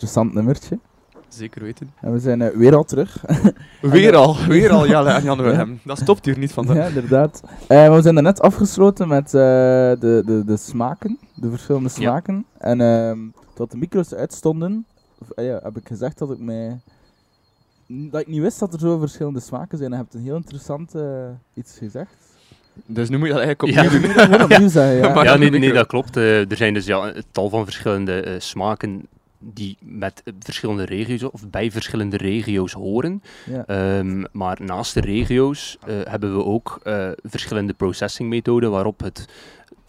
Interessant nummertje. Zeker weten. En we zijn eh, weer al terug. [laughs] Weer al, [laughs] weer al en Jan Willem. Dat stopt hier niet vandaag. Ja, inderdaad. Eh, we zijn daarnet afgesloten met eh, de, de, de smaken, de verschillende Ja. smaken. En ehm tot de micro's uitstonden, of, ja, heb ik gezegd dat ik mij... Dat ik niet wist dat er zo verschillende smaken zijn. En je hebt een heel interessant iets gezegd. Dus nu moet je dat eigenlijk Ja. opnieuw [laughs] doen. ja. Ja, dan nee, nee, dat klopt. Er zijn dus ja, een tal van verschillende eh, smaken die met verschillende regio's of bij verschillende regio's horen. Ja. Ehm, maar naast de regio's eh, hebben we ook eh, verschillende processingmethoden waarop het,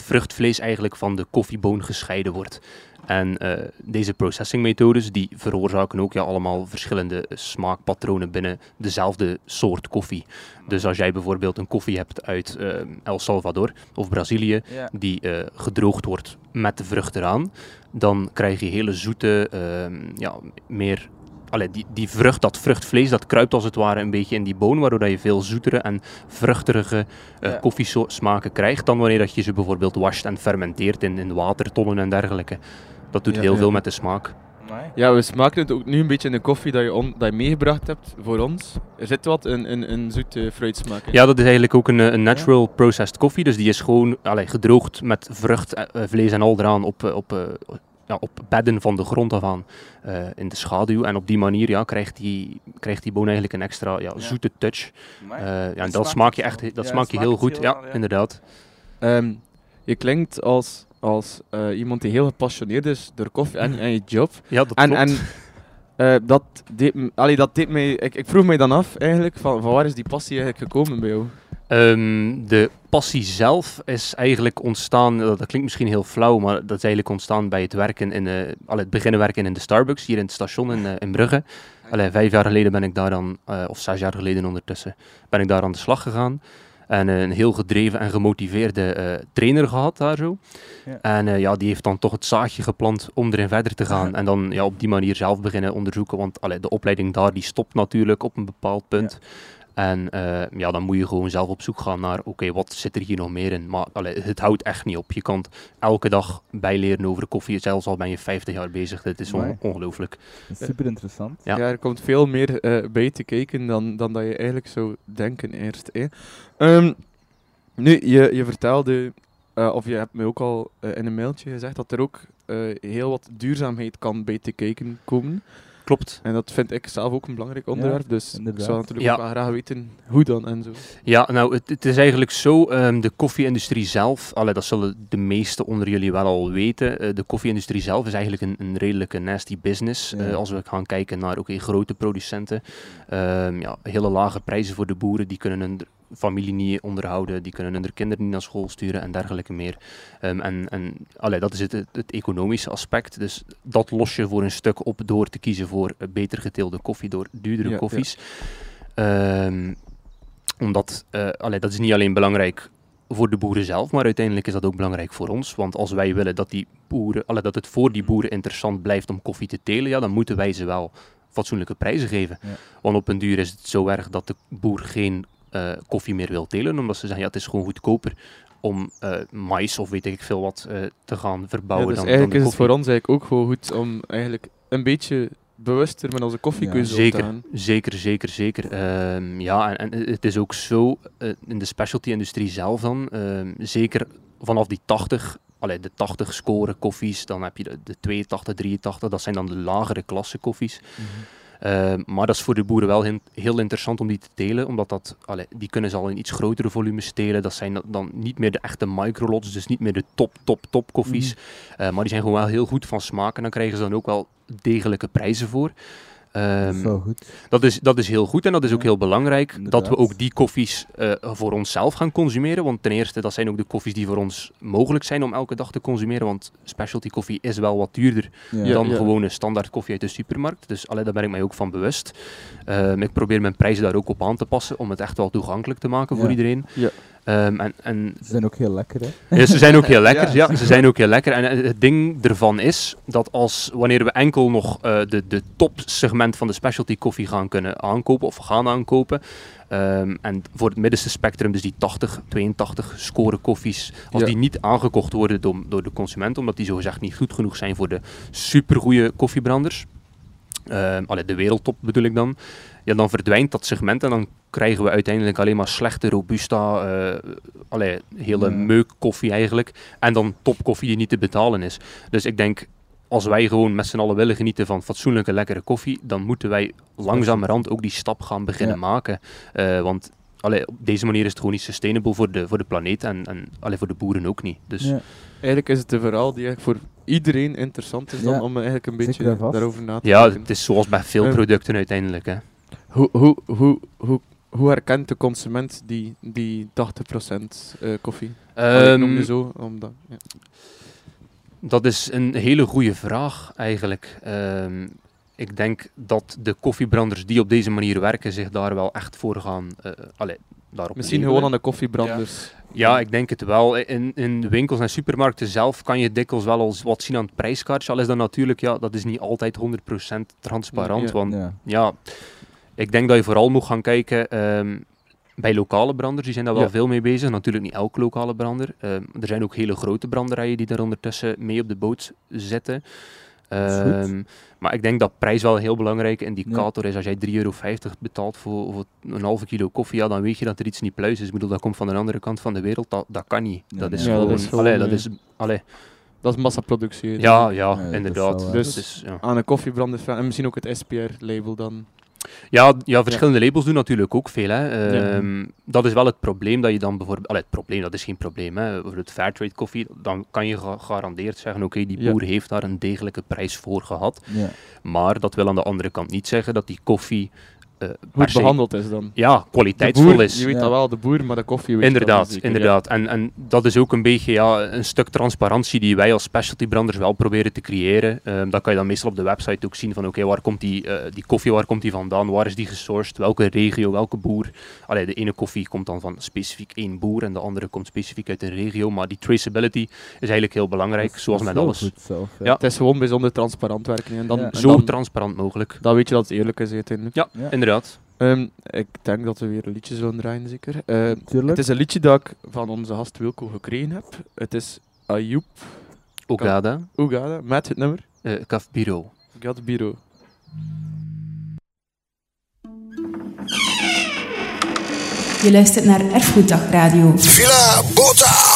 vruchtvlees eigenlijk van de koffieboon gescheiden wordt. En eh, deze processingmethodes die veroorzaken ook ja, allemaal verschillende smaakpatronen binnen dezelfde soort koffie. Dus als jij bijvoorbeeld een koffie hebt uit eh, El Salvador of Brazilië, Ja. die gedroogd wordt met de vrucht eraan, dan krijg je hele zoete, ehm, ja, meer... Allee, die, die vrucht, dat vruchtvlees, dat kruipt als het ware een beetje in die boon, waardoor dat je veel zoetere en vruchtige eh Ja. koffiesmaken krijgt dan wanneer dat je ze bijvoorbeeld washt en fermenteert in, in watertonnen en dergelijke. Dat doet Ja, heel ja. veel met de smaak. Amai. Ja, we smaken het ook nu een beetje in de koffie dat je, on- dat je meegebracht hebt voor ons. Er zit wat in, in, in zoete fruitsmaak in. Ja, dat is eigenlijk ook een, eh, een natural processed koffie. Dus die is gewoon allee, gedroogd met vrucht, eh, eh, vlees en al eraan op, op, eh, ja, op bedden van de grond af aan eh, in de schaduw. En op die manier ja, krijgt, die, krijgt die boon eigenlijk een extra ja, Ja. zoete touch. Eh, ja, en dat smaakt smaak je echt dat Ja, smaak je heel goed. heel Ja, wel, ja. inderdaad. Ehm, je klinkt als, als eh, iemand die heel gepassioneerd is door koffie en, en je job. Ja, dat En, klopt. en eh, dat, deed, allee, dat deed mij... Ik, ik vroeg mij dan af, eigenlijk, van, van waar is die passie eigenlijk gekomen bij jou? Ehm, de passie zelf is eigenlijk ontstaan, dat, klinkt misschien heel flauw, maar dat is eigenlijk ontstaan bij het werken in, eh, al het beginnen werken in de Starbucks hier in het station in, in Brugge. Allee, vijf jaar geleden ben ik daar dan, of zes jaar geleden ondertussen, ben ik daar aan de slag gegaan. En eh, een heel gedreven en gemotiveerde eh, trainer gehad daar zo. Ja. En eh, ja, die heeft dan toch het zaadje geplant om erin verder te gaan. [laughs] En dan ja, op die manier zelf beginnen onderzoeken. Want allee, de opleiding daar die stopt natuurlijk op een bepaald punt. En eh, ja, dan moet je gewoon zelf op zoek gaan naar, oké, wat zit er hier nog meer in? Maar allee, het houdt echt niet op. Je kan elke dag bijleren over koffie, zelfs al ben je 50 jaar bezig. Dit is on- ongelooflijk. Super interessant. Ja. Ja. er komt veel meer eh, bij te kijken dan, dan dat je eigenlijk zou denken eerst. Hè. Ehm, nu, je, je vertelde, eh, of je hebt me ook al in een mailtje gezegd, dat er ook eh, heel wat duurzaamheid kan bij te kijken komen. Klopt. En dat vind ik zelf ook een belangrijk onderwerp, dus ik zou natuurlijk Ja. ook wel graag weten hoe dan en zo. Ja, nou, het, het is eigenlijk zo, ehm, de koffie-industrie zelf, allee, dat zullen de meesten onder jullie wel al weten, eh, de koffie-industrie zelf is eigenlijk een, een redelijke nasty business. Ja. Eh, als we gaan kijken naar oké, grote producenten, Ehm, ja, hele lage prijzen voor de boeren, die kunnen hun familie niet onderhouden, die kunnen hun kinderen niet naar school sturen en dergelijke meer. Ehm, en en allee, dat is het, het, het economische aspect, dus dat los je voor een stuk op door te kiezen voor beter geteelde koffie, door duurdere Ja, ja. koffies. Ehm, omdat, allee, dat is niet alleen belangrijk voor de boeren zelf, maar uiteindelijk is dat ook belangrijk voor ons. Want als wij willen dat, die boeren, allee, dat het voor die boeren interessant blijft om koffie te telen, ja, dan moeten wij ze wel fatsoenlijke prijzen geven. Ja. Want op een duur is het zo erg dat de boer geen eh, koffie meer wil telen, omdat ze zeggen, ja, het is gewoon goedkoper om eh mais of weet ik veel wat eh, te gaan Ja, verbouwen dus dan, eigenlijk dan is het voor ons eigenlijk ook gewoon goed om eigenlijk een beetje bewuster met onze koffiekeuze om te Zeker, zeker, zeker, zeker. Ehm, ja, en, en het is ook zo, in de specialty-industrie zelf dan, ehm, zeker vanaf die 80, allee, de 80 scoren koffies, dan heb je de, de 82, 83, dat zijn dan de lagere klasse koffies. Ehm, maar dat is voor de boeren wel heel, heel interessant om die te telen, omdat dat, allee, die kunnen ze al in iets grotere volumes telen. Dat zijn dan- niet meer de echte microlots, dus niet meer de top, top, top koffies. Eh, maar die zijn gewoon wel heel goed van smaak en dan krijgen ze dan ook wel degelijke prijzen voor. Dat Ehm, is goed. dat is, dat is heel goed en dat is ook Ja, heel belangrijk dat we ook die koffies eh, voor onszelf gaan consumeren. Want ten eerste, dat zijn ook de koffies die voor ons mogelijk zijn om elke dag te consumeren. Want specialty koffie is wel wat duurder Ja. dan ja. gewone standaard koffie uit de supermarkt. Dus allee, daar ben ik mij ook van bewust. Ehm, ik probeer mijn prijzen daar ook op aan te passen om het echt wel toegankelijk te maken voor Ja. iedereen. Ehm, en, en Ze zijn ook heel lekker, hè? ja, ze zijn ook heel [laughs] lekker. Ja, ja, ze zijn ook heel lekker. En eh, het ding ervan is dat als wanneer we enkel nog eh, de, de topsegment van de specialty koffie gaan kunnen aankopen of gaan aankopen. ehm, en voor het middenste spectrum, dus die 80, 82 score koffies, als Ja. die niet aangekocht worden door, door de consument, omdat die zogezegd niet goed genoeg zijn voor de supergoeie koffiebranders. ehm allee, de wereldtop bedoel ik dan. Ja, dan verdwijnt dat segment en dan krijgen we uiteindelijk alleen maar slechte Robusta, eh allee, hele Ja. meuk koffie eigenlijk. En dan topkoffie die niet te betalen is. Dus ik denk, als wij gewoon met z'n allen willen genieten van fatsoenlijke, lekkere koffie, dan moeten wij langzamerhand ook die stap gaan beginnen Ja. maken. Eh, want allee, op deze manier is het gewoon niet sustainable voor de, voor de planeet en, en allee, voor de boeren ook niet. Dus Ja. Eigenlijk is het een verhaal die eigenlijk voor iedereen interessant is dan Ja, om eigenlijk een beetje daarover na te ja, denken. het is zoals bij veel Eh, producten uiteindelijk. Hè. Hoe, hoe, hoe, hoe hoe herkent de consument die, die 80% eh, koffie? Allee, ik noem Ehm, je zo, omdat... Ja. Dat is een hele goede vraag eigenlijk. Ehm, ik denk dat de koffiebranders die op deze manier werken zich daar wel echt voor gaan. eh allee, daarop Misschien gewoon aan de koffiebranders. Ja, ik denk het wel. In, in winkels en supermarkten zelf kan je dikwijls wel eens wat zien aan het prijskaartje. Al is dat natuurlijk, ja, dat is niet altijd 100% transparant. Ja. Want Ja. ja, ik denk dat je vooral moet gaan kijken ehm, bij lokale branders. Die zijn daar wel Ja. veel mee bezig. Natuurlijk niet elke lokale brander. Ehm, er zijn ook hele grote branderijen die daar ondertussen mee op de boot zitten. Ehm, maar ik denk dat prijs wel een heel belangrijke indicator is. Als jij 3,50 euro betaalt voor, voor een halve kilo koffie, ja, dan weet je dat er iets niet pluis is. Ik bedoel, dat komt van de andere kant van de wereld. Dat, dat kan niet. Ja, dat, nee. is Ja, dat gewoon, is gewoon, allee, dat is... Allee, Dat is massaproductie. ja, ja, Ja, inderdaad. wel, dus, Dus- ja. Aan een koffiebrander en misschien ook het SPR-label dan. Ja, ja, verschillende labels doen natuurlijk ook veel. Hè. Ja. Ehm, Dat is wel het probleem dat je dan bijvoorbeeld... Allee, het probleem, dat is geen probleem. Hè. Bijvoorbeeld Fairtrade koffie, dan kan je gegarandeerd zeggen, oké, die Ja. boer heeft daar een degelijke prijs voor gehad. Ja. Maar dat wil aan de andere kant niet zeggen dat die koffie Hoe het behandeld is dan. ja, kwaliteitsvol boer, is. Je weet Ja. dat wel, de boer, maar de koffie weet je dat Inderdaad, inderdaad. En, en dat is ook een beetje ja, een stuk transparantie die wij als specialty branders wel proberen te creëren. Ehm dat kan je dan meestal op de website ook zien van oké, waar komt die, eh, die koffie, waar komt die vandaan, waar is die gesourced, welke regio, welke boer. Allee, de ene koffie komt dan van specifiek één boer en de andere komt specifiek uit een regio, maar die traceability is eigenlijk heel belangrijk, Dat zoals dat met alles. goed zelf, ja. Ja. Het is gewoon bijzonder transparant werken. En dan, Ja. en Zo dan, transparant mogelijk. dan weet je dat het eerlijk is uiteindelijk. Ja, Ja. Inderdaad. Ehm, ik denk dat we weer een liedje zullen draaien, zeker. Eh, Tuurlijk. het is een liedje dat ik van onze gast Wilco gekregen heb. Het is Ayoub Ogada, Oegada met het nummer uh, Kafbiro. Gatbiro. Je luistert naar Erfgoeddag Radio. Villa Bota.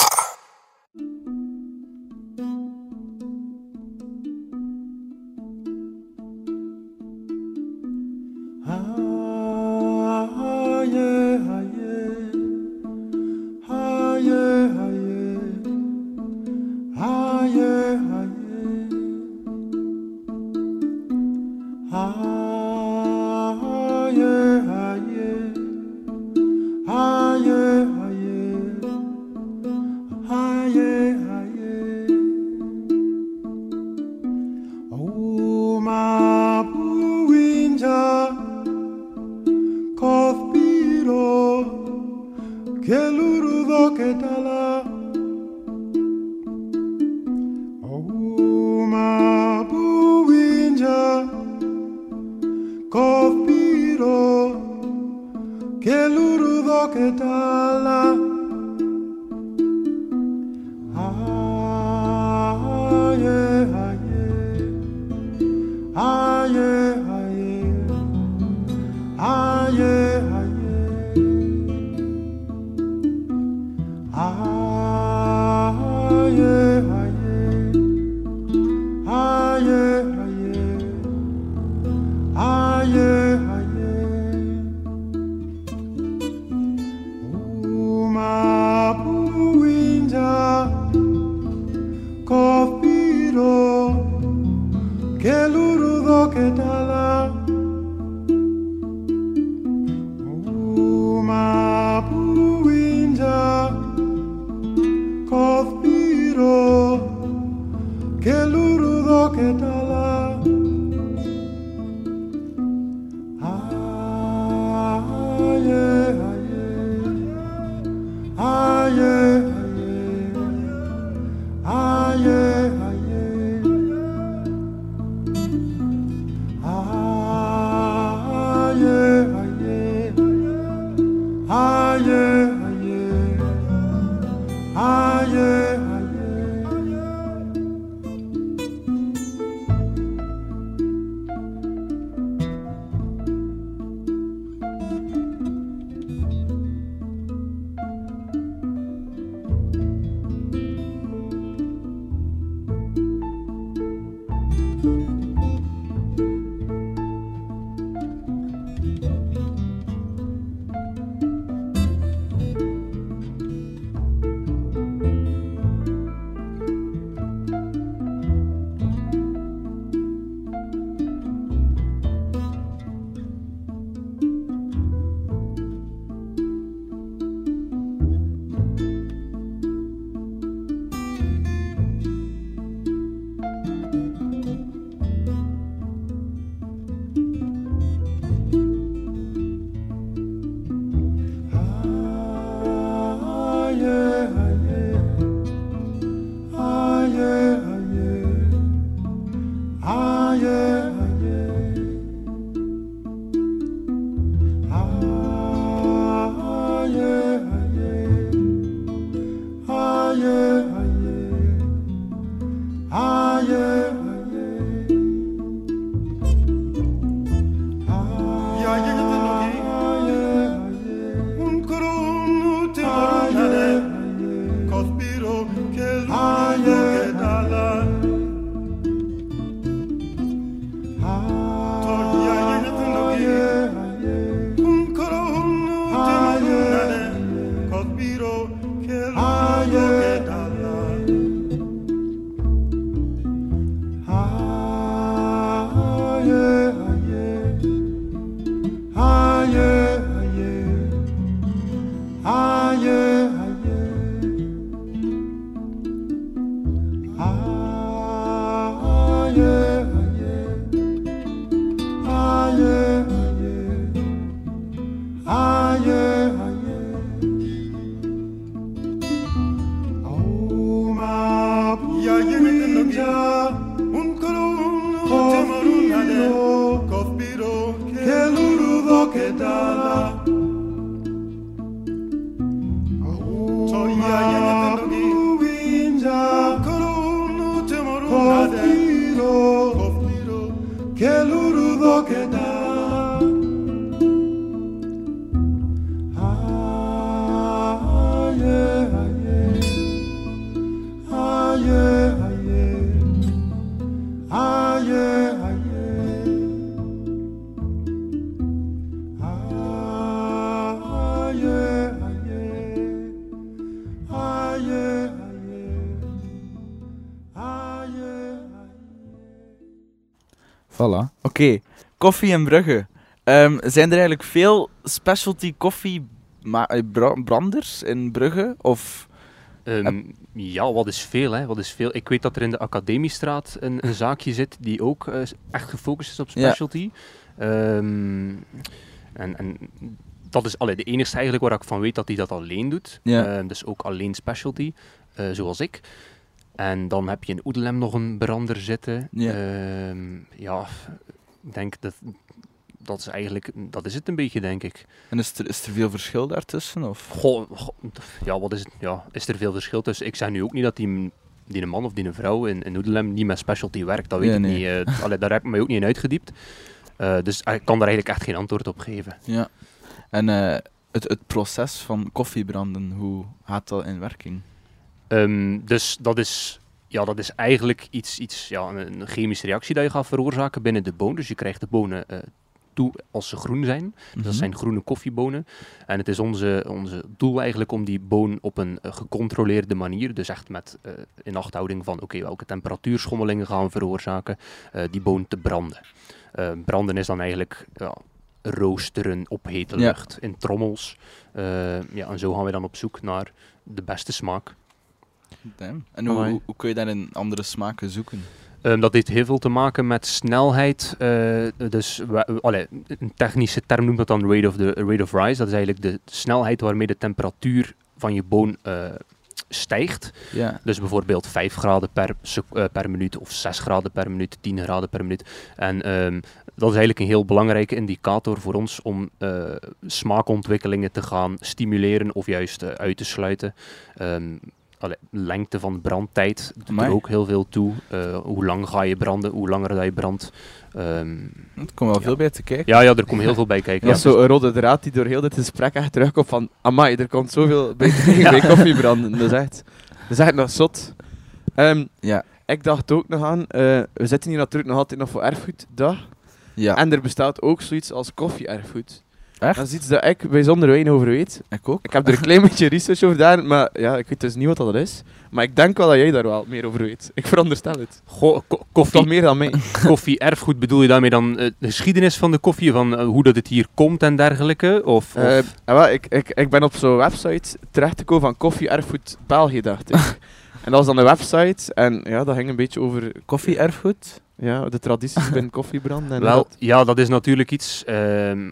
Ah I koffie in Brugge. Ehm, zijn er eigenlijk veel specialty koffie eh, bra- branders in Brugge? Of Ehm, ja, wat is veel, hè? Wat is veel. Ik weet dat er in de Academiestraat een, een zaakje zit die ook eh, echt gefocust is op Ja. specialty. Ehm, en, en dat is allee, de enige eigenlijk waar ik van weet dat hij dat alleen doet. Ja. Dus ook alleen specialty, eh, zoals ik. En dan heb je in Oedelem nog een brander zitten. Ja. Ja, ik denk dat dat is eigenlijk, dat is het een beetje, denk ik. En is er, is er veel verschil daartussen? Of? Goh, goh, ja, wat is het? Ja, is er veel verschil tussen? Ik zeg nu ook niet dat die, die een man of die een vrouw in, in Oedelem niet met specialty werkt. Dat weet ik nee. niet. eh, [laughs] allee, daar heb ik mij ook niet in uitgediept. Eh, dus ik kan daar eigenlijk echt geen antwoord op geven. Ja. En eh, het, het proces van koffiebranden, hoe gaat dat in werking? Ehm, dus dat is, ja, dat is eigenlijk iets, iets, ja, een, chemische reactie dat je gaat veroorzaken binnen de boon. Dus je krijgt de bonen eh, toe als ze groen zijn. Dus dat Mhm. zijn groene koffiebonen. En het is onze, onze doel eigenlijk om die boon op een eh, gecontroleerde manier, dus echt met eh inachthouding van oké, welke temperatuurschommelingen gaan we veroorzaken, die boon te branden. Branden is dan eigenlijk ja, roosteren op hete Ja. lucht in trommels. Ja, en zo gaan we dan op zoek naar de beste smaak. Damn. En hoe, hoe, hoe kun je dat in andere smaken zoeken? Ehm, dat heeft heel veel te maken met snelheid. eh, dus allee, een technische term noemt dat dan rate of, the, rate of rise. Dat is eigenlijk de snelheid waarmee de temperatuur van je boon eh, stijgt. Dus bijvoorbeeld 5 graden per, eh, per minuut of 6 graden per minuut, 10 graden per minuut. En ehm, dat is eigenlijk een heel belangrijke indicator voor ons om smaakontwikkelingen te gaan stimuleren of juist uit te sluiten. Ehm, allee, lengte van brandtijd doet er ook heel veel toe. Eh, hoe lang ga je branden, hoe langer dat je brandt. Ehm, Er komt wel veel bij te kijken. ja, ja, er komt heel veel bij kijken. Dat is ja. zo een rode draad die door heel dit gesprek echt terugkomt van... Amai, er komt zoveel [laughs] bij kijken bij koffiebranden. Dat is echt... Dat is echt nog zot. Ehm, Ja. Ik dacht ook nog aan... eh, we zitten hier natuurlijk nog altijd nog voor erfgoeddag. Ja. En er bestaat ook zoiets als koffie-erfgoed. Echt? Dat is iets dat ik bijzonder weinig over weet. Ik ook. Ik heb er een klein beetje research over gedaan, maar ja, ik weet dus niet wat dat is. Maar ik denk wel dat jij daar wel meer over weet. Ik veronderstel het. Goh, ko- Of koffie, toch meer dan mij. [laughs] koffie erfgoed, bedoel je daarmee dan eh, de geschiedenis van de koffie, van eh, hoe dat het hier komt en dergelijke? Of, of- Eh, ah, wel, ik, ik, ik ben op zo'n website terechtgekomen van Koffie Erfgoed België, dacht ik. [laughs] en dat was dan een website en ja, dat ging een beetje over Koffie-erfgoed? ja, de tradities binnen koffiebranden. En Wel, dat. ja, dat is natuurlijk iets. ehm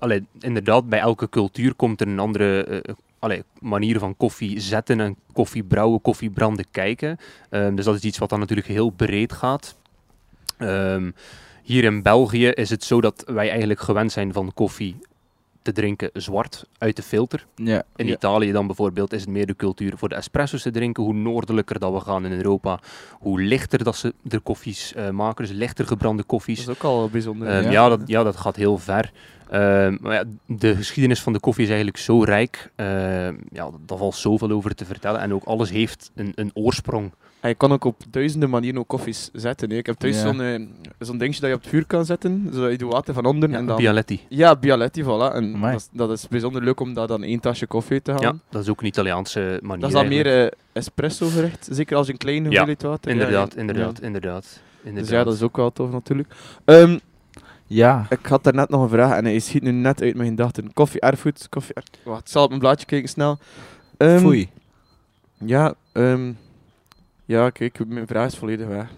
allee, inderdaad, bij elke cultuur komt er een andere eh, allee, manier van koffie zetten en koffie brouwen, koffie branden kijken. Ehm, dus dat is iets wat dan natuurlijk heel breed gaat. Ehm, hier in België is het zo dat wij eigenlijk gewend zijn van koffie te drinken zwart uit de filter. Ja. In ja. Italië dan bijvoorbeeld is het meer de cultuur voor de espresso's te drinken. Hoe noordelijker dat we gaan in Europa, hoe lichter dat ze de koffies eh, maken. Dus lichter gebrande koffies. Dat is ook al bijzonder. Ehm, Ja. ja. dat, ja, dat gaat heel ver. Ehm, maar ja, de geschiedenis van de koffie is eigenlijk zo rijk. Ehm, ja, daar valt zoveel over te vertellen. En ook alles heeft een, een oorsprong. En je kan ook op duizenden manieren ook koffies zetten. hè. Ik heb thuis Ja. zo'n eh, zo'n dingetje dat je op het vuur kan zetten, zodat je de water van onder Ja, en dan... Bialetti. Ja, Bialetti, voilà. En dat is, dat is bijzonder leuk om daar dan één tasje koffie uit te halen. Ja, dat is ook een Italiaanse manier. Dat is dan meer eh, espresso gericht, zeker als je een kleine Ja, hoeveelheid water... Inderdaad, ja, inderdaad, ja. inderdaad, inderdaad. Dus ja, dat is ook wel tof natuurlijk. Ehm, Ja. ik had daar net nog een vraag en hij schiet nu net uit mijn gedachten. Koffie erfgoed, koffie erf- Wacht, zal op mijn blaadje kijken snel. Ehm, Foei. Ja, ehm, Ja, kijk, mijn vraag is volledig weg.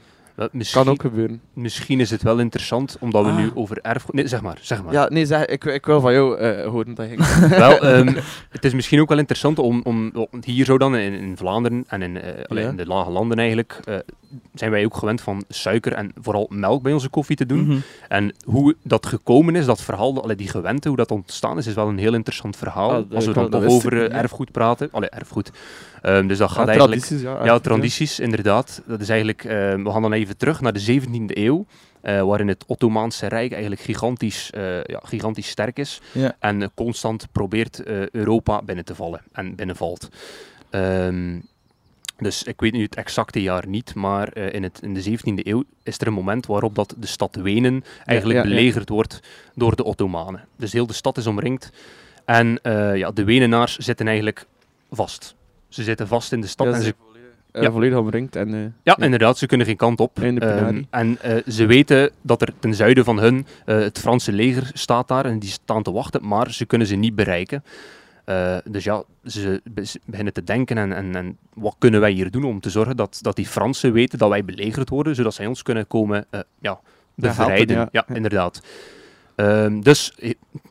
Misschien, Kan ook gebeuren. Misschien is het wel interessant, omdat we Ah. nu over erfgoed... Nee, zeg maar, zeg maar. Ja, nee, zeg, ik, ik wil van jou eh, horen dat ik... [laughs] wel, [laughs] ehm, het is misschien ook wel interessant om, om hier zo dan in, in Vlaanderen en in, eh, allee, Ja. in de lage landen eigenlijk, eh, zijn wij ook gewend van suiker en vooral melk bij onze koffie te doen. Mhm. En hoe dat gekomen is, dat verhaal, allee, die gewente, hoe dat ontstaan is, is wel een heel interessant verhaal. Ah, als we dan toch ik over ja. erfgoed praten. Allee, erfgoed. Ehm, dus dat gaat Ja, eigenlijk... tradities, ja, Ja, erfgoed, ja. tradities, inderdaad. Dat is eigenlijk... ehm, we gaan dan even terug naar de 17e eeuw. eh, waarin het Ottomaanse Rijk eigenlijk gigantisch, eh, ja, gigantisch sterk is. Ja. En eh, constant probeert Europa binnen te vallen. En binnenvalt. Ehm, dus ik weet nu het exacte jaar niet, maar in, het, in de 17e eeuw is er een moment waarop dat de stad Wenen eigenlijk ja, belegerd wordt door de Ottomanen. Dus heel de stad is omringd. En ja, de Wenenaars zitten eigenlijk vast. Ze zitten vast in de stad en ze Ja. volledig omringd. En, eh, ja, inderdaad, ze kunnen geen kant op. Ehm, en eh, ze weten dat er ten zuiden van hun eh, het Franse leger staat daar en die staan te wachten, maar ze kunnen ze niet bereiken. Eh, dus ja, ze be- ze beginnen te denken en, en, en wat kunnen wij hier doen om te zorgen dat, dat die Fransen weten dat wij belegerd worden, zodat zij ons kunnen komen eh, ja, bevrijden. helpen, ja. ja. inderdaad. Ehm, dus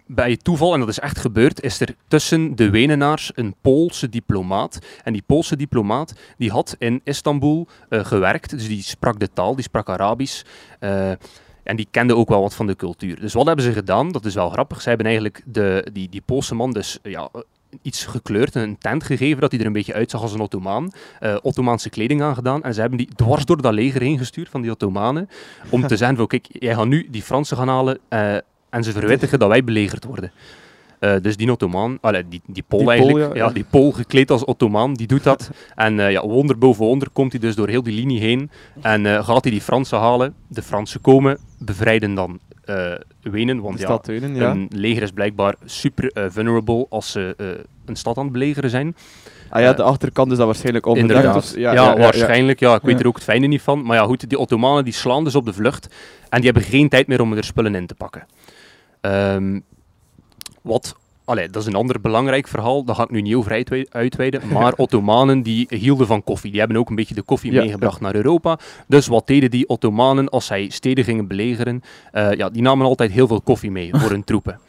bij toeval, en dat is echt gebeurd, is er tussen de Wenenaars een Poolse diplomaat. En die Poolse diplomaat die had in Istanbul eh, gewerkt, dus die sprak de taal, die sprak Arabisch. eh, en die kende ook wel wat van de cultuur. Dus wat hebben ze gedaan? Dat is wel grappig. Ze hebben eigenlijk de, die, die Poolse man dus ja, iets gekleurd, een tent gegeven, dat hij er een beetje uitzag als een Ottomaan. eh, Ottomaanse kleding aangedaan. En ze hebben die dwars door dat leger heen gestuurd van die Ottomanen. Om te [laughs] zeggen van, kijk, jij gaat nu die Fransen gaan halen eh, en ze verwittigen dat wij belegerd worden. Eh, dus die Ottomaan, allee, die, die Pool Die eigenlijk, ja, ja, ja. die Pool gekleed als Ottomaan, die doet dat. [laughs] en eh, ja, wonder boven wonder komt hij dus door heel die linie heen en gaat hij die Fransen halen. De Fransen komen, bevrijden dan eh, Wenen, want ja, Wenen, ja. een leger is blijkbaar super eh, vulnerable als ze eh, een stad aan het belegeren zijn. Ah ja, de achterkant is dat waarschijnlijk onbedekt. Inderdaad. dus- ja, waarschijnlijk. Ja, ik weet Ja. er ook het fijne niet van. Maar ja, goed, die Ottomanen die slaan dus op de vlucht. En die hebben geen tijd meer om er spullen in te pakken. Ehm, wat, allee, dat is een ander belangrijk verhaal. Daar ga ik nu niet over uitwe- uitweiden. [laughs] Maar Ottomanen die hielden van koffie. Die hebben ook een beetje de koffie Ja, meegebracht naar Europa. Dus wat deden die Ottomanen als zij steden gingen belegeren? Eh, ja, die namen altijd heel veel koffie mee voor hun [laughs] troepen.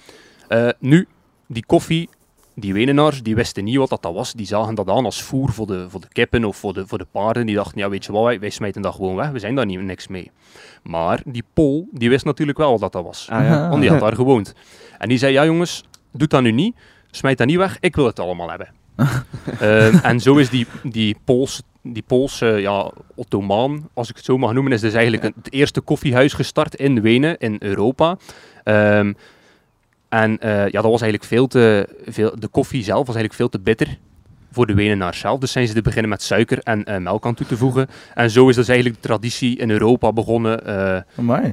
Eh, nu, die koffie die Wenenaars, die wisten niet wat dat, was. Die zagen dat aan als voer voor de, voor de kippen of voor de, voor de paarden. Die dachten, ja weet je wat, wij, wij smijten dat gewoon weg. We zijn daar niet, niks mee. Maar die Pool, die wist natuurlijk wel wat dat, dat was. Ah, ja. Want die had daar gewoond. En die zei, ja jongens, doe dat nu niet. Smijt dat niet weg, ik wil het allemaal hebben. [laughs] Ehm, en zo is die, die Pools, die Poolse ja, Ottomaan, als ik het zo mag noemen, is dus eigenlijk een- het eerste koffiehuis gestart in Wenen, in Europa. Ehm, en eh, ja, dat was eigenlijk veel te veel. De koffie zelf was eigenlijk veel te bitter voor de Wenenaars zelf. Dus zijn ze te beginnen met suiker en eh, melk aan toe te voegen. En zo is dus eigenlijk de traditie in Europa begonnen eh,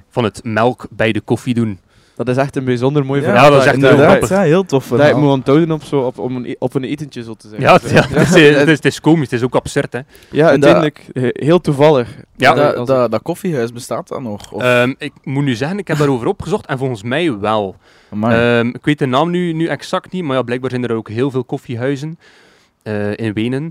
van het melk bij de koffie doen. Dat is echt een bijzonder mooi Ja, verhaal. dat is echt heel grappig. Ja, heel tof Dat ik verhaal. moet onthouden op, zo, op, op, een, e- op een etentje, zo te zeggen. Ja, het, ja, het, is, [laughs] het, is, het is komisch, het is ook absurd. Hè. Ja, uiteindelijk eh, heel toevallig. Ja. Dat, dat, dat koffiehuis bestaat dan nog? Of, Ehm, ik moet nu zeggen, ik heb daarover [laughs] opgezocht en volgens mij wel. Ehm, ik weet de naam nu, nu exact niet, maar ja, blijkbaar zijn er ook heel veel koffiehuizen eh, in Wenen.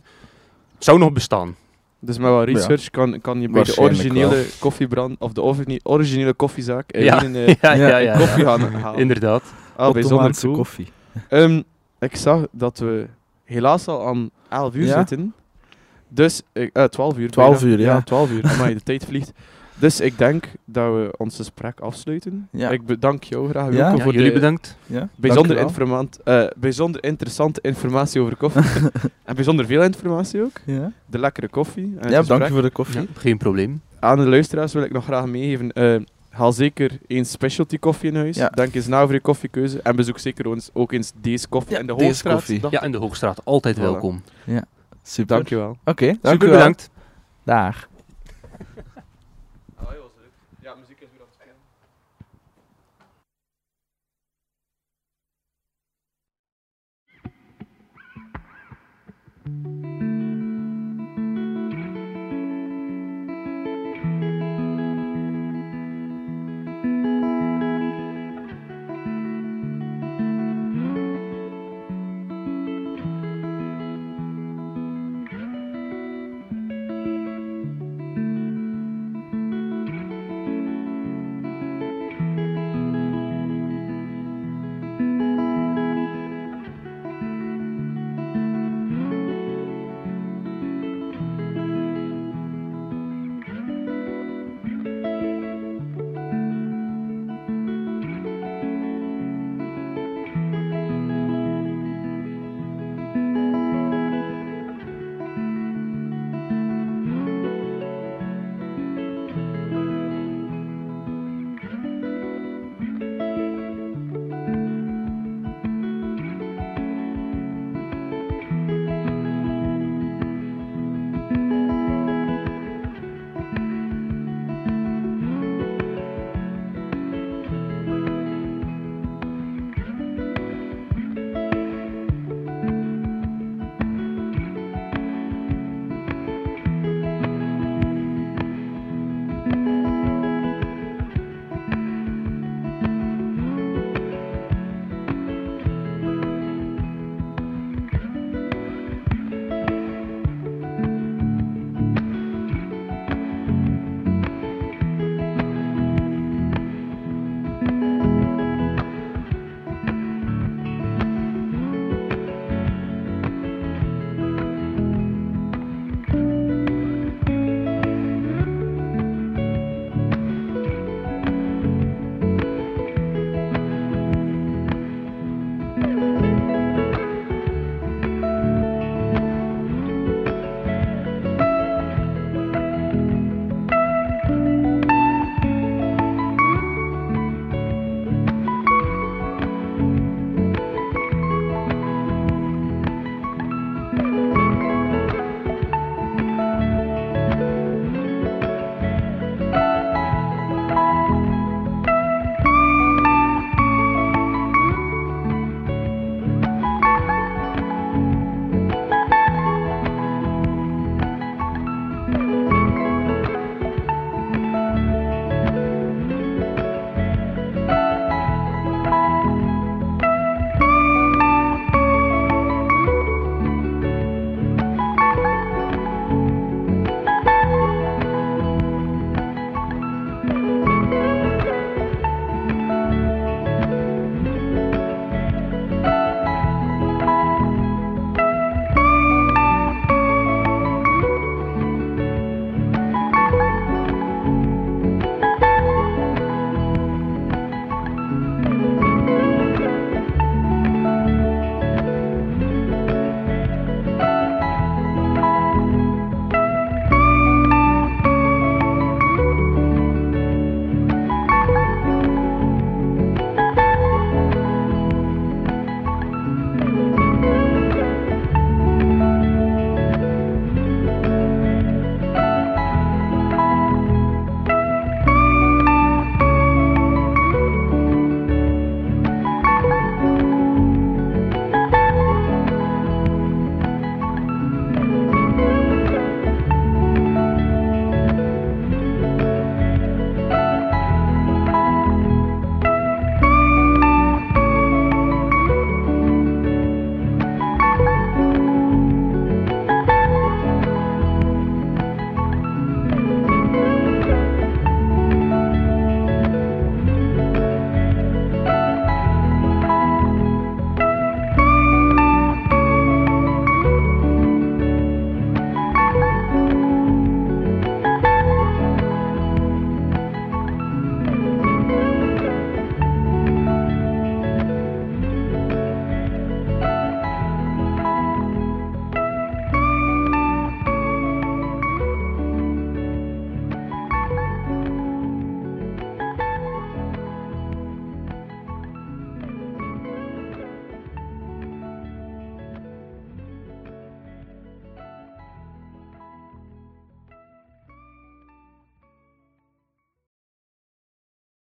Het zou nog bestaan. Dus met wat Ja. research kan, kan je bij de originele wel. koffiebrand, of de origine- originele koffiezaak in [laughs] Ja. Eh, ja, ja, ja, ja. koffie gaan halen. [laughs] Inderdaad. Ah, bijzonder Ottomaanse cool. koffie. Ehm, ik zag dat we helaas al aan 11 uur Ja? zitten. Dus, ik- eh 12 uur. 12 bijna. uur, ja. 12 uur. Amai, de tijd vliegt. Dus ik denk dat we ons gesprek afsluiten. Ja. Ik bedank jou graag Ja. Wilco, Ja, voor jullie de bedankt. Ja, bijzonder, informant, eh, bijzonder interessante informatie over koffie. [laughs] en bijzonder veel informatie ook. Ja, De lekkere koffie. en ja dank u voor de koffie. Ja, geen probleem. Aan de luisteraars wil ik nog graag meegeven. eh, haal zeker eens specialty koffie in huis. Ja. Denk eens na over je koffiekeuze. En bezoek zeker eens, ook eens deze koffie Ja, in de deze Hoogstraat. Ja, in de Hoogstraat. Altijd Voilà. welkom. Super. Dankjewel. Oké, dank Super u wel. bedankt. Daar.